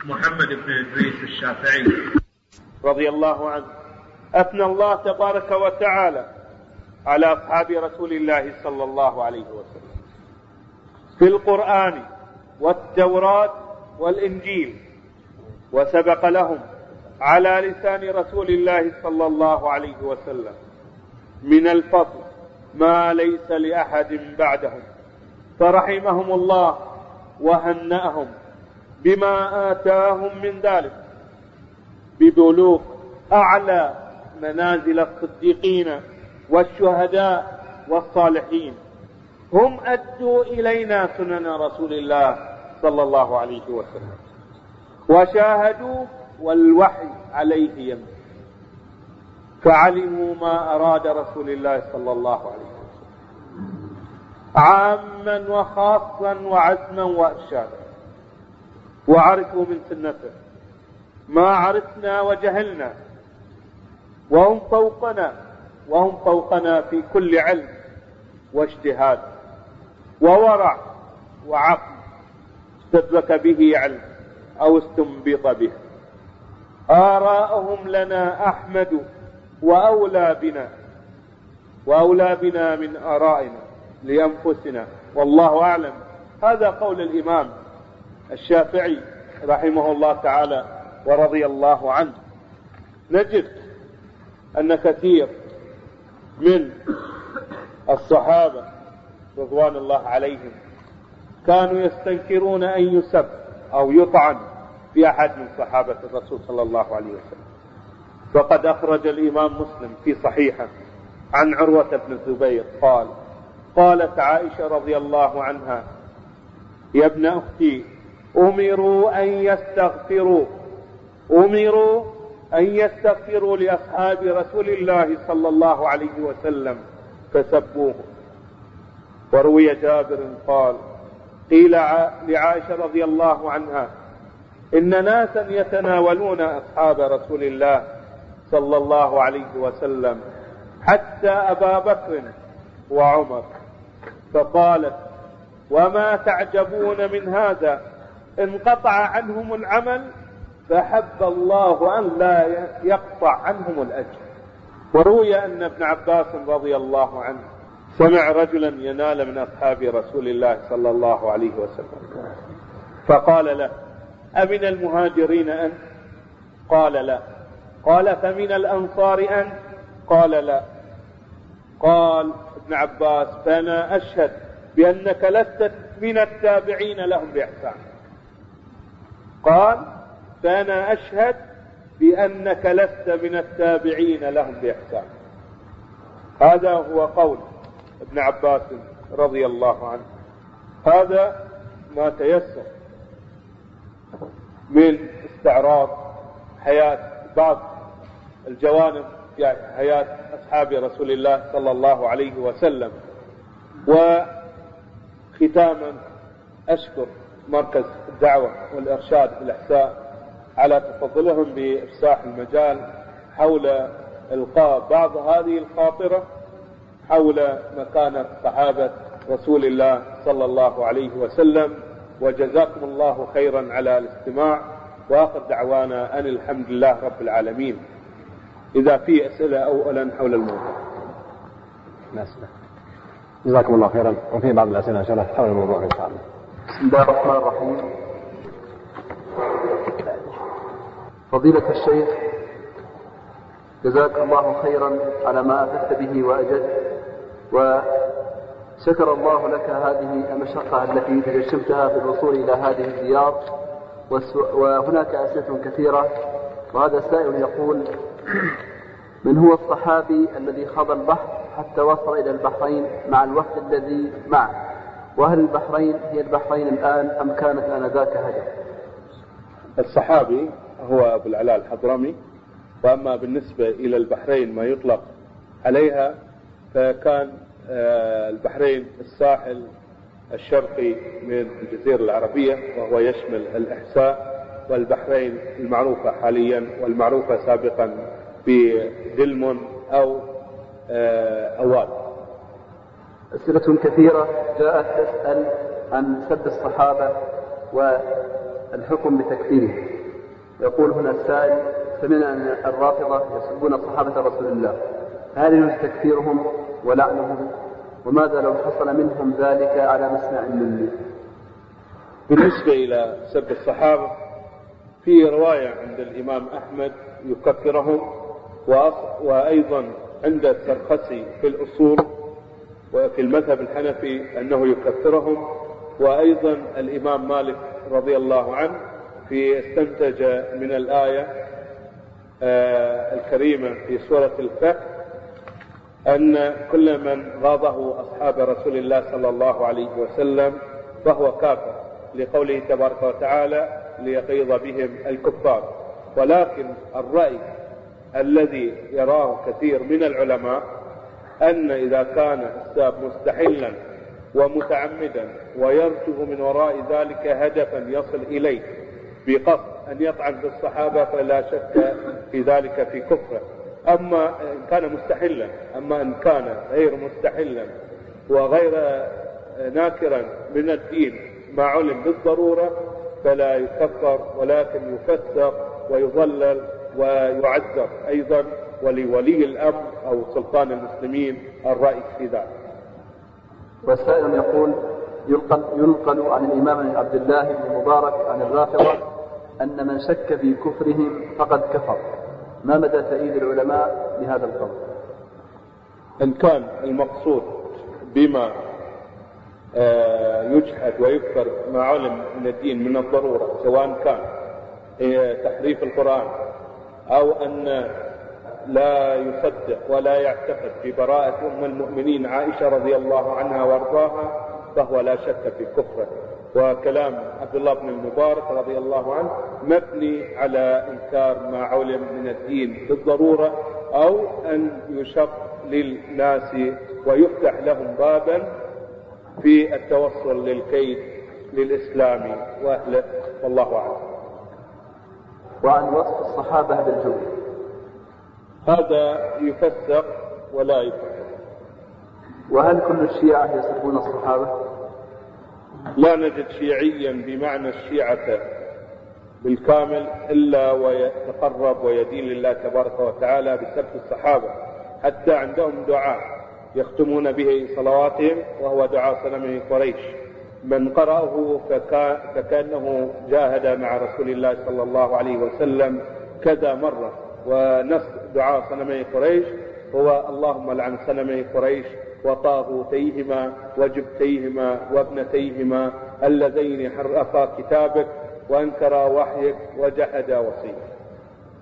محمد بن إدريس الشافعي رضي الله عنه أثنى الله تبارك وتعالى على أصحاب رسول الله صلى الله عليه وسلم. في القرآن والتوراة والإنجيل وسبق لهم على لسان رسول الله صلى الله عليه وسلم من الفضل ما ليس لأحد بعدهم فرحمهم الله وهنأهم بما آتاهم من ذلك. ببلوغ أعلى منازل الصديقين والشهداء والصالحين. هم أدوا إلينا سنن رسول الله صلى الله عليه وسلم. وشاهدوا والوحي عليه يمشي. فعلموا ما أراد رسول الله صلى الله عليه وسلم. عاما وخاصا وعزما وإرشادا. وعرفوا من سنته. ما عرفنا وجهلنا. وهم فوقنا. وهم فوقنا في كل علم واجتهاد وورع وعقل استدرك به علم أو استنبط به. آراءهم لنا أحمد وأولى بنا وأولى بنا من آرائنا لأنفسنا والله أعلم. هذا قول الإمام الشافعي رحمه الله تعالى ورضي الله عنه. نجد أن كثير من الصحابة رضوان الله عليهم كانوا يستنكرون أن يسب أو يطعن في أحد من صحابة الرسول صلى الله عليه وسلم. فقد أخرج الإمام مسلم في صحيحه عن عروة بن الزبير قال قالت عائشة رضي الله عنها يا ابن أختي أمروا أن يستغفروا أمروا أن يستغفروا لأصحاب رسول الله صلى الله عليه وسلم فسبوه. وروي جابر قال قيل لعائشة رضي الله عنها إن ناسا يتناولون أصحاب رسول الله صلى الله عليه وسلم حتى أبا بكر وعمر. فقالت وما تعجبون من هذا؟ انقطع عنهم العمل فحب الله أن لا يقطع عنهم الأجر. وروي أن ابن عباس رضي الله عنه سمع رجلا ينال من أصحاب رسول الله صلى الله عليه وسلم. فقال له أمن المهاجرين أنت؟ قال لا. قال فمن الأنصار أنت؟ قال لا. قال ابن عباس فأنا أشهد بأنك لست من التابعين لهم بإحسان. قال فأنا أشهد بأنك لست من التابعين لهم بإحسان. هذا هو قول ابن عباس رضي الله عنه. هذا ما تيسر من استعراض حياة بعض الجوانب في حياة أصحاب رسول الله صلى الله عليه وسلم. وختاما أشكر مركز الدعوة والإرشاد بالإحساء على تفضلهم بإفساح المجال حول إلقاء بعض هذه الخاطرة حول مكانة صحابة رسول الله صلى الله عليه وسلم وجزاكم الله خيرا على الاستماع وآخر دعوانا أن الحمد لله رب العالمين. إذا في أسئلة اولا حول الموضوع. أسئلة. جزاكم الله خيرا وفي بعض الأسئلة إن شاء الله حول الموضوع إن شاء الله. بسم الله الرحمن الرحيم. فضيلة الشيخ جزاك الله خيرا على ما افدت به واجدت وشكر الله لك هذه المشقة التي تجشمتها في الوصول إلى هذه الديار وهناك أسئلة كثيرة وهذا سائل يقول من هو الصحابي الذي خاض البحر حتى وصل إلى البحرين مع الوفد الذي معه؟ وهل البحرين هي البحرين الآن أم كانت آنذاك هدف الصحابي هو أبو العلاء الحضرمي وأما بالنسبة إلى البحرين ما يطلق عليها فكان آه، البحرين الساحل الشرقي من الجزيرة العربية وهو يشمل الإحساء والبحرين المعروفة حاليا والمعروفة سابقا بدلمون أو آه، أواد أسئلة كثيرة جاءت تسأل عن سب الصحابة والحكم بتكفيرهم. يقول هنا السائل سمعنا أن الرافضة يسبون صحابة رسول الله. هل يجوز تكفيرهم ولعنهم؟ وماذا لو حصل منهم ذلك على مسمع مني؟ بالنسبة إلى سب الصحابة في رواية عند الإمام أحمد يكفرهم وأيضا عند السرخسي في الأصول وفي المذهب الحنفي أنه يكفرهم وأيضا الإمام مالك رضي الله عنه في استنتج من الآية آه، الكريمة في سورة الفتح أن كل من غاضه أصحاب رسول الله صلى الله عليه وسلم فهو كافر لقوله تبارك وتعالى ليغيظ بهم الكفار. ولكن الرأي الذي يراه كثير من العلماء أن إذا كان الساب مستحلا ومتعمدا ويرجو من وراء ذلك هدفا يصل إليه بقصد أن يطعن في الصحابة فلا شك في ذلك في كفره. أما إن كان مستحلا أما إن كان غير مستحلا وغير ناكرا من الدين ما علم بالضرورة فلا يكفر ولكن يفسق ويضلل ويعذر أيضا ولولي الأمر أو سلطان المسلمين الرأي في ذلك. والسائل يقول ينقل عن الإمام عبد الله بن مبارك عن الرافضة أن من شك في كفرهم فقد كفر ما مدى تأييد العلماء لهذا القول؟ إن كان المقصود بما آه، يجحد ويكفر ما علم من الدين من الضرورة سواء كان تحريف القرآن أو أن لا يصدق ولا يعتقد ببراءة أم المؤمنين عائشة رضي الله عنها وأرضاها فهو لا شك في كفره وكلام عبد الله بن المبارك رضي الله عنه مبني على إنكار ما علم من الدين بالضرورة أو أن يشق للناس ويفتح لهم بابا في التوصل للكيد للإسلام وأهله والله أعلم. وعن وصف الصحابة بالجبن. هذا يفسر ولا يفسر. وهل كل الشيعة يسبون الصحابة؟ لا نجد شيعيا بمعنى الشيعة بالكامل إلا ويتقرب ويدين لله تبارك وتعالى بسب الصحابة. حتى عندهم دعاء يختمون به صلواتهم وهو دعاء صنم قريش. من قرأه فكأنه جاهد مع رسول الله صلى الله عليه وسلم كذا مرة. ونص دعاء صنمي قريش هو اللهم لعن صنمي قريش وطاغوتيهما وجبتيهما وابنتيهما اللذين حرفا كتابك وأنكرا وحيك وجحدا وصيك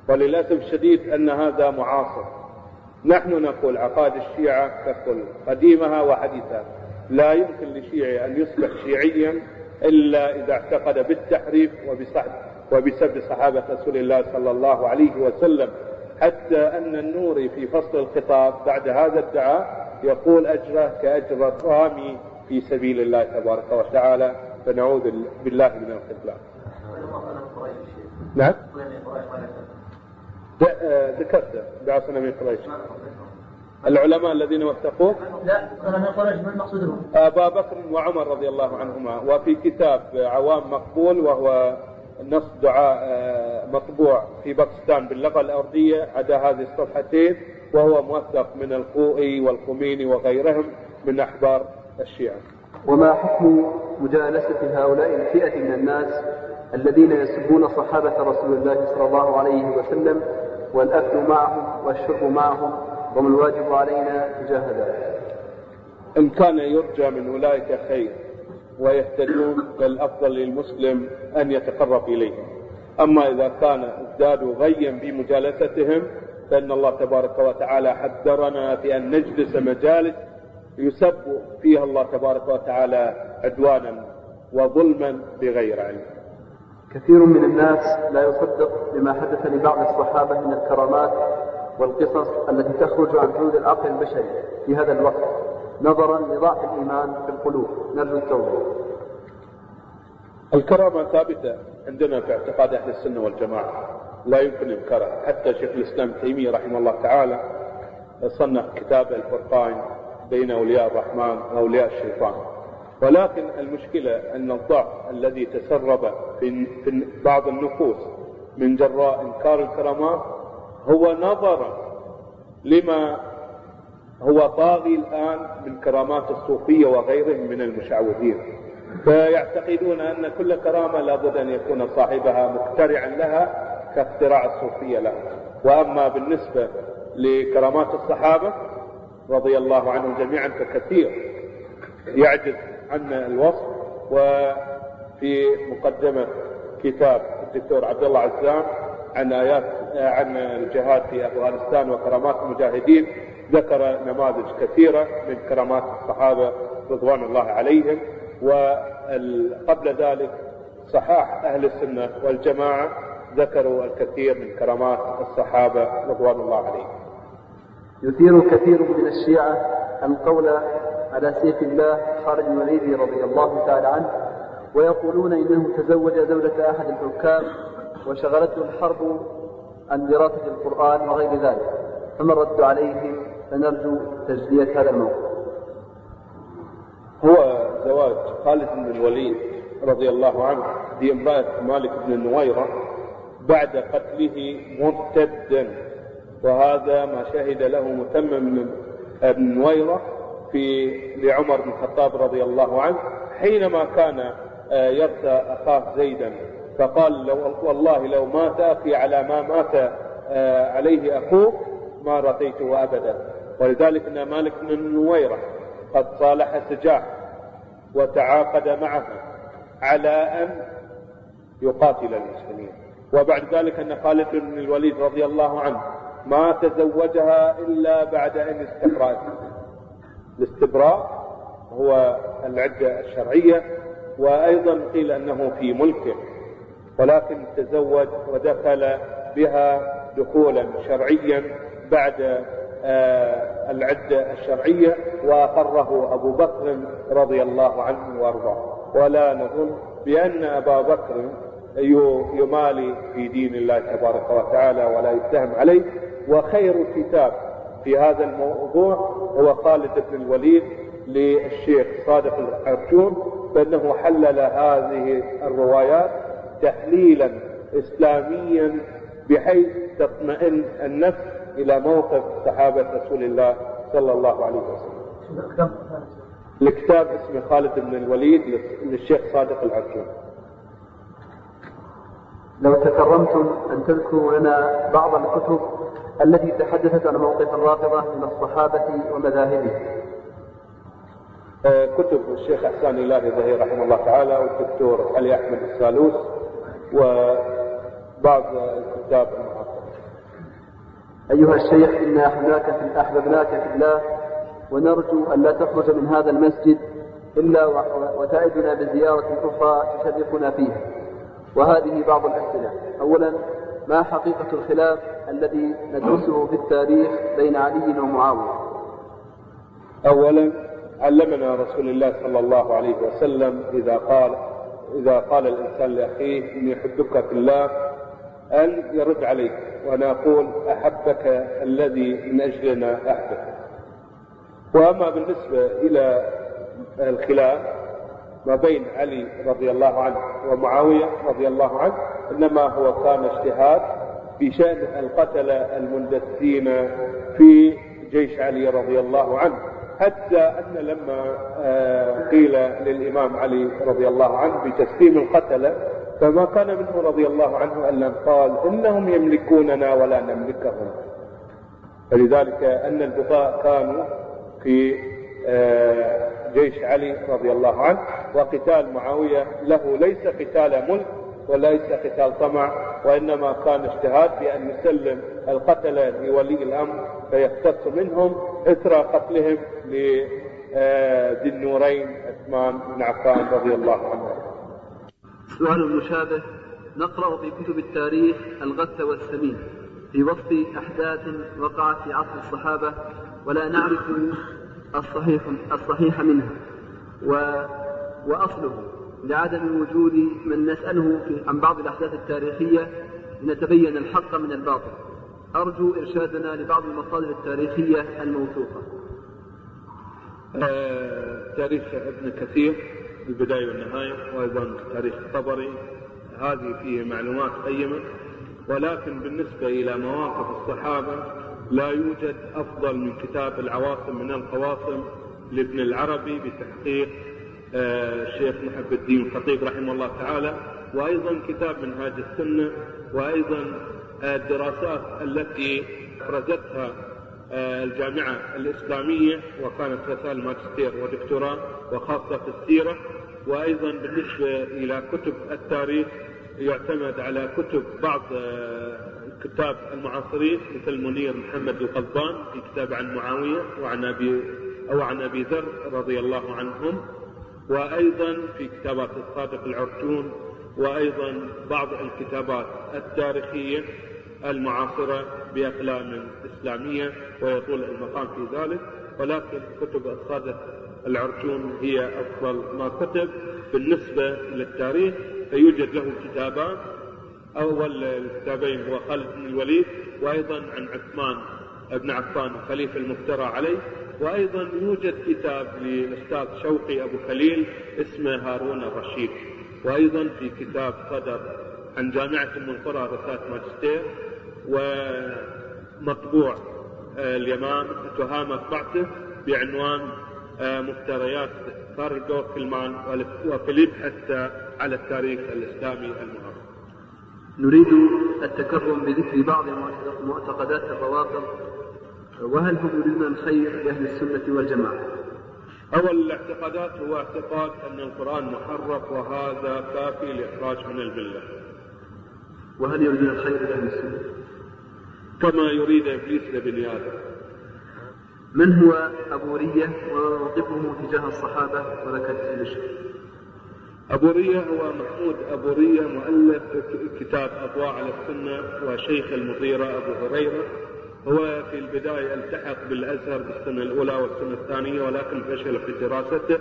وللأسف الشديد أن هذا معاصر. نحن نقول عقائد الشيعة ككل قديمها وحديثها. لا يمكن لشيعي أن يصبح شيعيا إلا إذا اعتقد بالتحريف وبسب صحابة رسول الله صلى الله عليه وسلم. حتى أن النوري في فصل الخطاب بعد هذا الدعاء يقول أجره كأجر الرامي في سبيل الله تبارك وتعالى فنعوذ بالله من الخذلان نعم؟ ذكرت بعثنا من قريش. العلماء الذين وثقوه؟ لا من قريش من مقصودهم أبا بكر وعمر رضي الله عنهما وفي كتاب عوام مقبول وهو نص دعاء آه، مطبوع في باكستان باللغة الأرضية عدا هذه الصفحتين وهو موثق من الخوئي والخميني وغيرهم من أحبار الشيعة. وما حكم مجالسة هؤلاء الفئة من الناس الذين يسبون صحابة رسول الله صلى الله عليه وسلم والأكل معهم والشرب معهم وما الواجب علينا تجاه ذلك؟ إن كان يرجى من أولئك خير. ويهتدون فالأفضل للمسلم أن يتقرب إليهم أما إذا كان ازدادوا غيا بمجالستهم فإن الله تبارك وتعالى حذرنا في أن نجلس مجالس يسب فيها الله تبارك وتعالى عدوانا وظلما بغير علم. كثير من الناس لا يصدق بما حدث لبعض الصحابة من الكرامات والقصص التي تخرج عن حدود العقل البشري في هذا الوقت. نظرا لضعف الإيمان في القلوب نرجو التوبة. الكرامة ثابتة عندنا في اعتقاد أهل السنة والجماعة. لا يمكن إنكارها. حتى شيخ الإسلام تيمية رحمه الله تعالى صنف كتاب الفرقان بين أولياء الرحمن وأولياء الشيطان. ولكن المشكلة أن الضعف الذي تسرب في بعض النفوس من جراء إنكار الكرامات هو نظرا لما هو طاغي الآن من كرامات الصوفية وغيرهم من المشعوذين. فيعتقدون أن كل كرامة لابد أن يكون صاحبها مخترعا لها كاختراع الصوفية له. وأما بالنسبة لكرامات الصحابة رضي الله عنهم جميعا فكثير يعجز عن الوصف. وفي مقدمة كتاب الدكتور عبد الله عزام عن آيات عن الجهاد في أفغانستان وكرامات المجاهدين ذكر نماذج كثيرة من كرامات الصحابة رضوان الله عليهم وقبل ذلك صحاح أهل السنة والجماعة ذكروا الكثير من كرامات الصحابة رضوان الله عليهم. يثير كثير من الشيعة القول على سيف الله خالد الوليد رضي الله تعالى عنه ويقولون إنه تزوج زوجة أحد الحكام وشغلته الحرب عن دراسة القرآن وغير ذلك فما الرد عليهم فنرجو تجزية هذا الموقف. هو زواج خالد بن الوليد رضي الله عنه بامرأة مالك بن النويرة بعد قتله مرتدا وهذا ما شهد له متمم بن نويرة في لعمر بن الخطاب رضي الله عنه حينما كان آه، يرثى أخاه زيدا. فقال لو والله لو مات أخي على ما مات آه، عليه أخوه ما رثيته أبدا. ولذلك أن مالك بن النويرة قد صالح سجاح وتعاقد معه على أن يقاتل المسلمين. وبعد ذلك أن خالد بن الوليد رضي الله عنه ما تزوجها إلا بعد أن استبرأت الاستبراء هو العدة الشرعية وأيضا قيل أنه في ملكه ولكن تزوج ودخل بها دخولا شرعيا بعد العدة الشرعية وأقره أبو بكر رضي الله عنه وأرضاه. ولا نظن بأن أبا بكر يمالي في دين الله تبارك وتعالى ولا يتهم عليه. وخير كتاب في هذا الموضوع هو خالد بن الوليد للشيخ صادق العرجون فانه حلل هذه الروايات تحليلا اسلاميا بحيث تطمئن النفس إلى موقف صحابة رسول الله صلى الله عليه وسلم. الكتاب اسمه خالد بن الوليد للشيخ صادق العرجون. لو تكرمتم أن تذكروا لنا بعض الكتب التي تحدثت عن موقف الرافضة من الصحابة ومذاهبهم آه، كتب الشيخ أحسان الله ظهير رحمه الله تعالى والدكتور علي أحمد السالوس وبعض الكتاب أيها الشيخ انا احببناك في أحببناك في الله ونرجو أن لا تخرج من هذا المسجد إلا وتعدنا بزيارة أخرى تشرفنا فيها. وهذه بعض الأسئلة. اولا ما حقيقة الخلاف الذي ندرسه في التاريخ بين علي ومعاوية؟ اولا علمنا رسول الله صلى الله عليه وسلم إذا قال إذا قال الإنسان لأخيه إني أحبك في الله أن يرد عليك وأنا أقول أحبك الذي من أجلنا أحبك. وأما بالنسبة إلى الخلاف ما بين علي رضي الله عنه ومعاوية رضي الله عنه إنما هو كان اجتهاد في شأن القتلة المندسين في جيش علي رضي الله عنه. حتى أن لما آه، قيل للإمام علي رضي الله عنه بتسليم القتلة فما كان منه رضي الله عنه ألا قال إنهم يملكوننا ولا نملكهم. فلذلك أن البغاء كانوا في آه، جيش علي رضي الله عنه وقتال معاوية له ليس قتال ملك وليس قتال طمع وإنما كان اجتهاد بأن يسلم القتلة لولي الأمر فيختص منهم إثر قتلهم لذي النورين عثمان بن عفان رضي الله عنه. سؤال مشابه نقرأ في كتب التاريخ الغث والسمين في وصف أحداث وقعت في عصر الصحابة ولا نعرف الصحيح الصحيح منها و وأصله لعدم وجود من نسأله عن بعض الأحداث التاريخية لنتبين الحق من الباطل. أرجو إرشادنا لبعض المصادر التاريخية الموثوقة. آه، تاريخ ابن كثير. البداية والنهاية وأيضا تاريخ الطبري. هذه فيه معلومات قيمة ولكن بالنسبة إلى مواقف الصحابة لا يوجد أفضل من كتاب العواصم من القواصم لابن العربي بتحقيق آه، الشيخ محب الدين الخطيب رحمه الله تعالى وأيضا كتاب منهاج السنة وأيضا الدراسات التي أفرزتها آه، الجامعة الإسلامية وكانت رسائل ماجستير ودكتوراه وخاصة في السيرة. وأيضا بالنسبة إلى كتب التاريخ يعتمد على كتب بعض الكتاب آه، المعاصرين مثل منير محمد القضبان في كتاب عن معاوية وعن أبي أو عن أبي ذر رضي الله عنهم. وأيضا في كتابات الصادق العرجون وأيضا بعض الكتابات التاريخية. المعاصرة بأقلام إسلامية ويطول المقام في ذلك ولكن كتب الصادق العرجون هي أفضل ما كتب بالنسبة للتاريخ فيوجد له كتابان. أول الكتابين هو خالد بن الوليد وأيضا عن عثمان بن عفان خليفة المفترى عليه وأيضا يوجد كتاب للأستاذ شوقي أبو خليل اسمه هارون الرشيد وأيضا في كتاب صدر عن جامعة أم القرى رسالة ماجستير. ومطبوع آه، اليمام تهامة مطبعته بعنوان آه، مفتريات كارل كلمان وفيليب حتى على التاريخ الإسلامي المعاصر نريد التكرم بذكر بعض معتقدات الروافض وهل هم يريدون الخير لأهل السنة والجماعة؟ أول الاعتقادات هو اعتقاد أن القرآن محرف وهذا كافي لإخراج من الملة وهل يريدون الخير لأهل السنة؟ كما يريد إبليس لبني آدم. من هو أبو رية وموقفه تجاه الصحابة ولك الشيخ أبو رية هو محمود أبو رية مؤلف كتاب أضواء على السنة وشيخ المغيرة أبو هريرة. هو في البداية التحق بالأزهر بالسنة الأولى والسنة الثانية ولكن فشل في دراسته.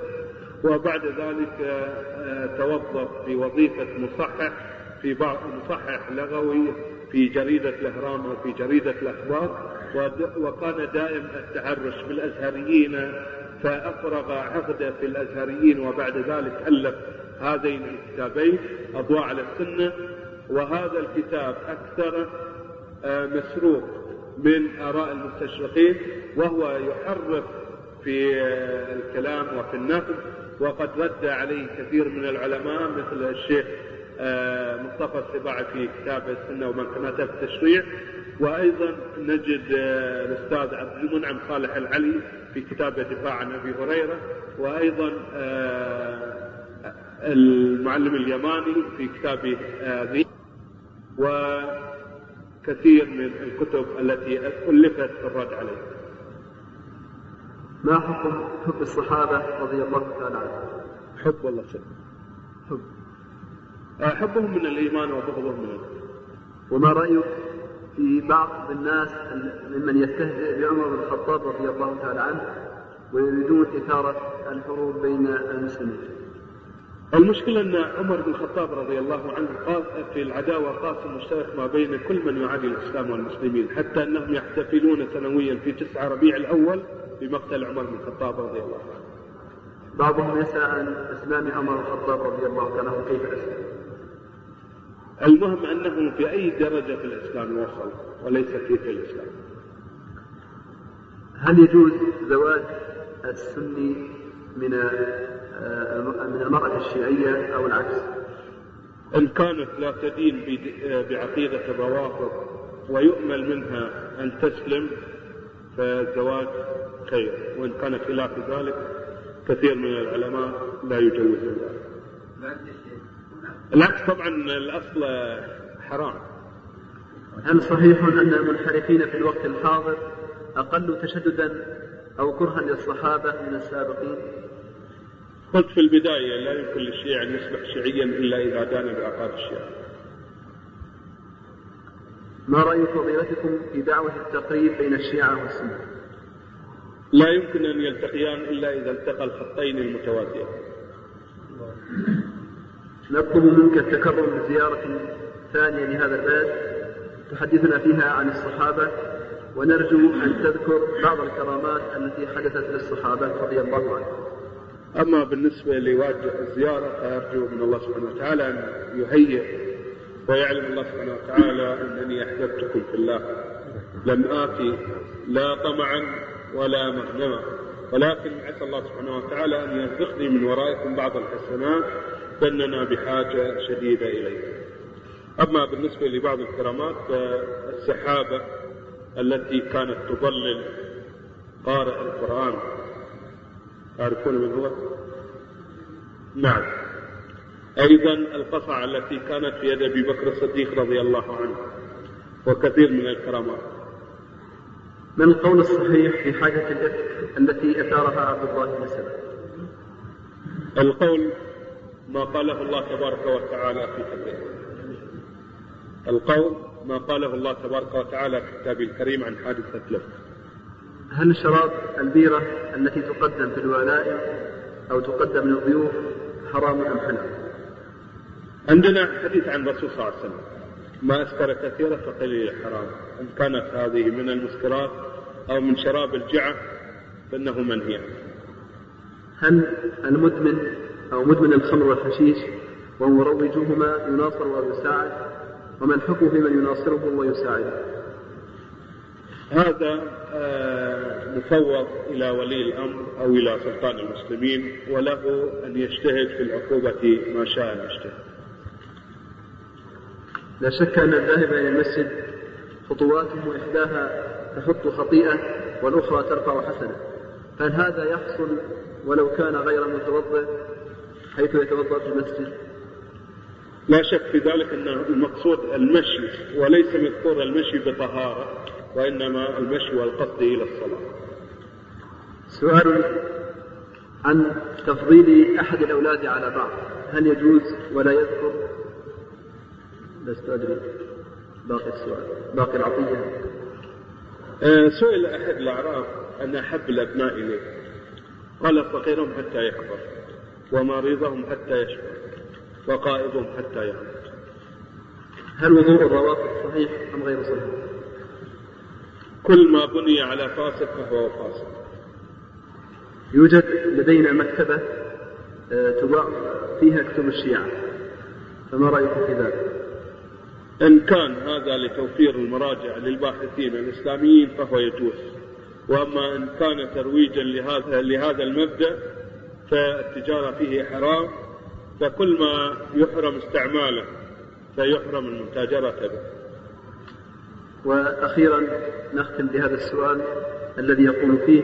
وبعد ذلك آه، توظف في وظيفة مصحح في بعض مصحح لغوي في جريدة الأهرام وفي جريدة الأخبار وكان دائم التعرش بالأزهريين فأفرغ عقده في الأزهريين وبعد ذلك ألف هذين الكتابين أضواء على السنة. وهذا الكتاب أكثر آه، مسروق من آراء المستشرقين وهو يحرف في آه، الكلام وفي النقد وقد رد عليه كثير من العلماء مثل الشيخ مصطفى السباعي في كتاب ومنكماتها في التشريع. وأيضا نجد الأستاذ عبد المنعم صالح العلي في كتابه دفاع عن أبي هريرة. وأيضا المعلم اليماني في كتابه ذي. وكثير من الكتب التي ألفت في الرد عليه. ما حكم حب الصحابة رضي الله تعالى عنهم؟ حب والله شيء. حب. حبهم من الإيمان وبغضهم من الإيمان وما رأيك في بعض الناس ممن يستهزئ بعمر بن الخطاب رضي الله تعالى عنه ويريدون إثارة الحروب بين المسلمين. المشكلة أن عمر بن الخطاب رضي الله عنه قال في العداوة قاسم مشترك ما بين كل من يعادي الإسلام والمسلمين حتى أنهم يحتفلون سنويا في تسعة ربيع الأول بمقتل عمر بن الخطاب رضي الله عنه. بعضهم يسأل عن إسلام عمر بن الخطاب رضي الله عنه كيف أسلم؟ المهم أنه في أي درجة في الإسلام وصل وليس كيف الإسلام. هل يجوز زواج السني من من المرأة الشيعية أو العكس؟ إن كانت لا تدين بعقيدة الروافض ويؤمل منها أن تسلم فالزواج خير. وإن كان خلاف ذلك كثير من العلماء لا يجوزون ذلك. العكس طبعا الأصل حرام. هل صحيح أن المنحرفين في الوقت الحاضر أقل تشددا أو كرها للصحابة من السابقين؟ قلت في البداية لا يمكن للشيعة أن يصبح شيعيا إلا إذا دان بعقاب الشيعة. ما رأي فضيلتكم في دعوة التقريب بين الشيعة والسنة؟ لا يمكن أن يلتقيان إلا إذا التقى الخطين المتوازيان نطلب منك التكرم بزيارة ثانية لهذا البلد تحدثنا فيها عن الصحابة ونرجو أن تذكر بعض الكرامات التي حدثت للصحابة رضي الله عنهم. أما بالنسبة لواجه الزيارة فأرجو من الله سبحانه وتعالى أن يهيئ ويعلم الله سبحانه وتعالى أنني أحببتكم في الله. لم آتي لا طمعا ولا مغنما ولكن عسى الله سبحانه وتعالى أن يرزقني من ورائكم بعض الحسنات فإننا بحاجة شديدة إليه أما بالنسبة لبعض الكرامات فالسحابة التي كانت تضلل قارئ القرآن تعرفون من هو؟ نعم أيضا القصعة التي كانت في يد أبي بكر الصديق رضي الله عنه وكثير من الكرامات ما القول الصحيح في حاجة الإفك التي أثارها عبد الله بن؟ القول ما قاله الله تبارك وتعالى في كتابه القول ما قاله الله تبارك وتعالى في كتابه الكريم عن حادثة لفت هل شراب البيرة التي تقدم في الولائم أو تقدم للضيوف حرام أم حلال؟ عندنا حديث عن الرسول صلى الله عليه وسلم. ما أسكر كثيرا فقليل حرام. إن كانت هذه من المسكرات أو من شراب الجعة فإنه منهي هل المدمن أو مدمن الخمر والحشيش ومروجهما يناصر ويساعد وما الحكم في من يناصره ويساعده هذا آه، مفوض إلى ولي الأمر أو إلى سلطان المسلمين وله أن يجتهد في العقوبة ما شاء أن يجتهد لا شك أن الذاهب إلى المسجد خطواته إحداها تحط خطيئة والأخرى ترفع حسنة. فهل هذا يحصل ولو كان غير متوضئ؟ حيث يتوضأ في المسجد. لا شك في ذلك أن المقصود المشي وليس مذكور المشي بطهارة وإنما المشي والقصد إلى الصلاة. سؤال عن تفضيل أحد الأولاد على بعض. هل يجوز ولا يذكر؟ لست أدري. باقي السؤال. باقي العطية. آه، سئل أحد الأعراب أن أحب الأبناء إليه قال فقيرهم حتى يكبر. ومريضهم حتى يشفى وقائدهم حتى يموت هل وضوء الرواتب صحيح أم غير صحيح؟ كل ما بني على فاسد فهو فاسد يوجد لدينا مكتبة آه، تباع فيها كتب الشيعة فما رأيكم في ذلك؟ إن كان هذا لتوفير المراجع للباحثين الإسلاميين فهو يجوز وأما إن كان ترويجا لهذا لهذا المبدأ فالتجارة فيه حرام فكل ما يحرم استعماله فيحرم المتاجرة به. وأخيرا نختم بهذا السؤال الذي يقول فيه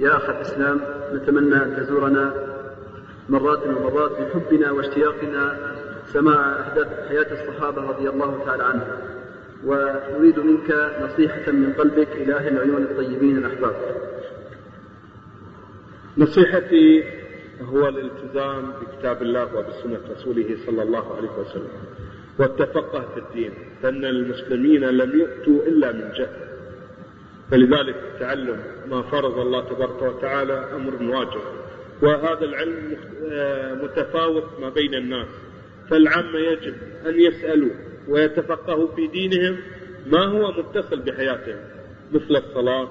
يا أخ الإسلام نتمنى أن تزورنا مرات ومرات بحبنا واشتياقنا سماع أحداث حياة الصحابة رضي الله تعالى عنهم. ونريد منك نصيحة من قلبك إلى أهل العيون الطيبين الأحباب. نصيحتي هو الالتزام بكتاب الله وبسنة رسوله صلى الله عليه وسلم. والتفقه في الدين فإن المسلمين لم يؤتوا إلا من جهل. فلذلك تعلم ما فرض الله تبارك وتعالى أمر واجب. وهذا العلم متفاوت ما بين الناس. فالعامة يجب أن يسألوا ويتفقهوا في دينهم ما هو متصل بحياتهم مثل الصلاة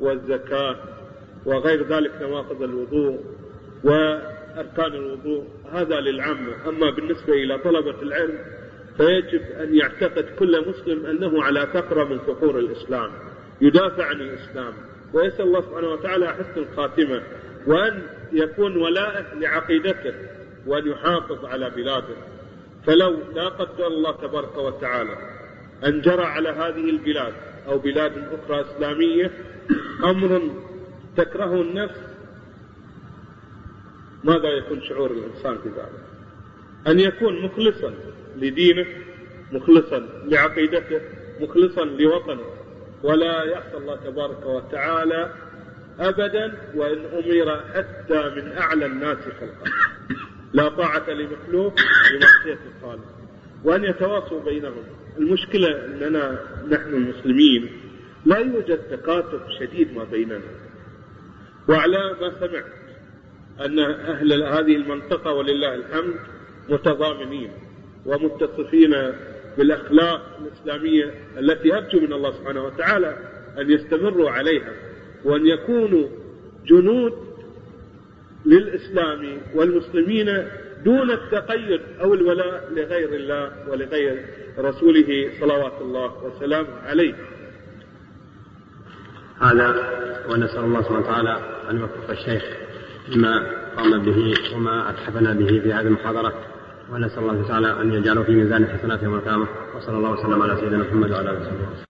والزكاة وغير ذلك نواقض الوضوء وأركان الوضوء. هذا للعامة أما بالنسبة إلى طلبة العلم فيجب أن يعتقد كل مسلم أنه على فقرة من فقور الإسلام يدافع عن الإسلام ويسأل الله سبحانه وتعالى حسن الخاتمة وأن يكون ولاء لعقيدته وأن يحافظ على بلاده. فلو لا قدر الله تبارك وتعالى أن جرى على هذه البلاد أو بلاد أخرى إسلامية أمر تكرهه النفس ماذا يكون شعور الإنسان في ذلك؟ أن يكون مخلصا لدينه مخلصا لعقيدته مخلصا لوطنه. ولا يخشى الله تبارك وتعالى أبدا وإن أمر حتى من أعلى الناس خلقا لا طاعة لمخلوق بمعصية الخالق. وأن يتواصوا بينهم. المشكلة أننا نحن المسلمين لا يوجد تكاتف شديد ما بيننا. وعلى ما سمعت. أن أهل هذه المنطقة ولله الحمد متضامنين ومتصفين بالأخلاق الإسلامية التي أرجو من الله سبحانه وتعالى أن يستمروا عليها وأن يكونوا جنود للإسلام والمسلمين دون التقيد أو الولاء لغير الله ولغير رسوله صلوات الله وسلامه عليه. هذا ونسأل الله سبحانه وتعالى أن يوفق الشيخ لما قام به وما أتحفنا به في هذه المحاضرة. ونسأل الله تعالى أن يجعله في ميزان حسناته يوم القيامة وصلى الله وسلم على سيدنا محمد وعلى آله وصحبه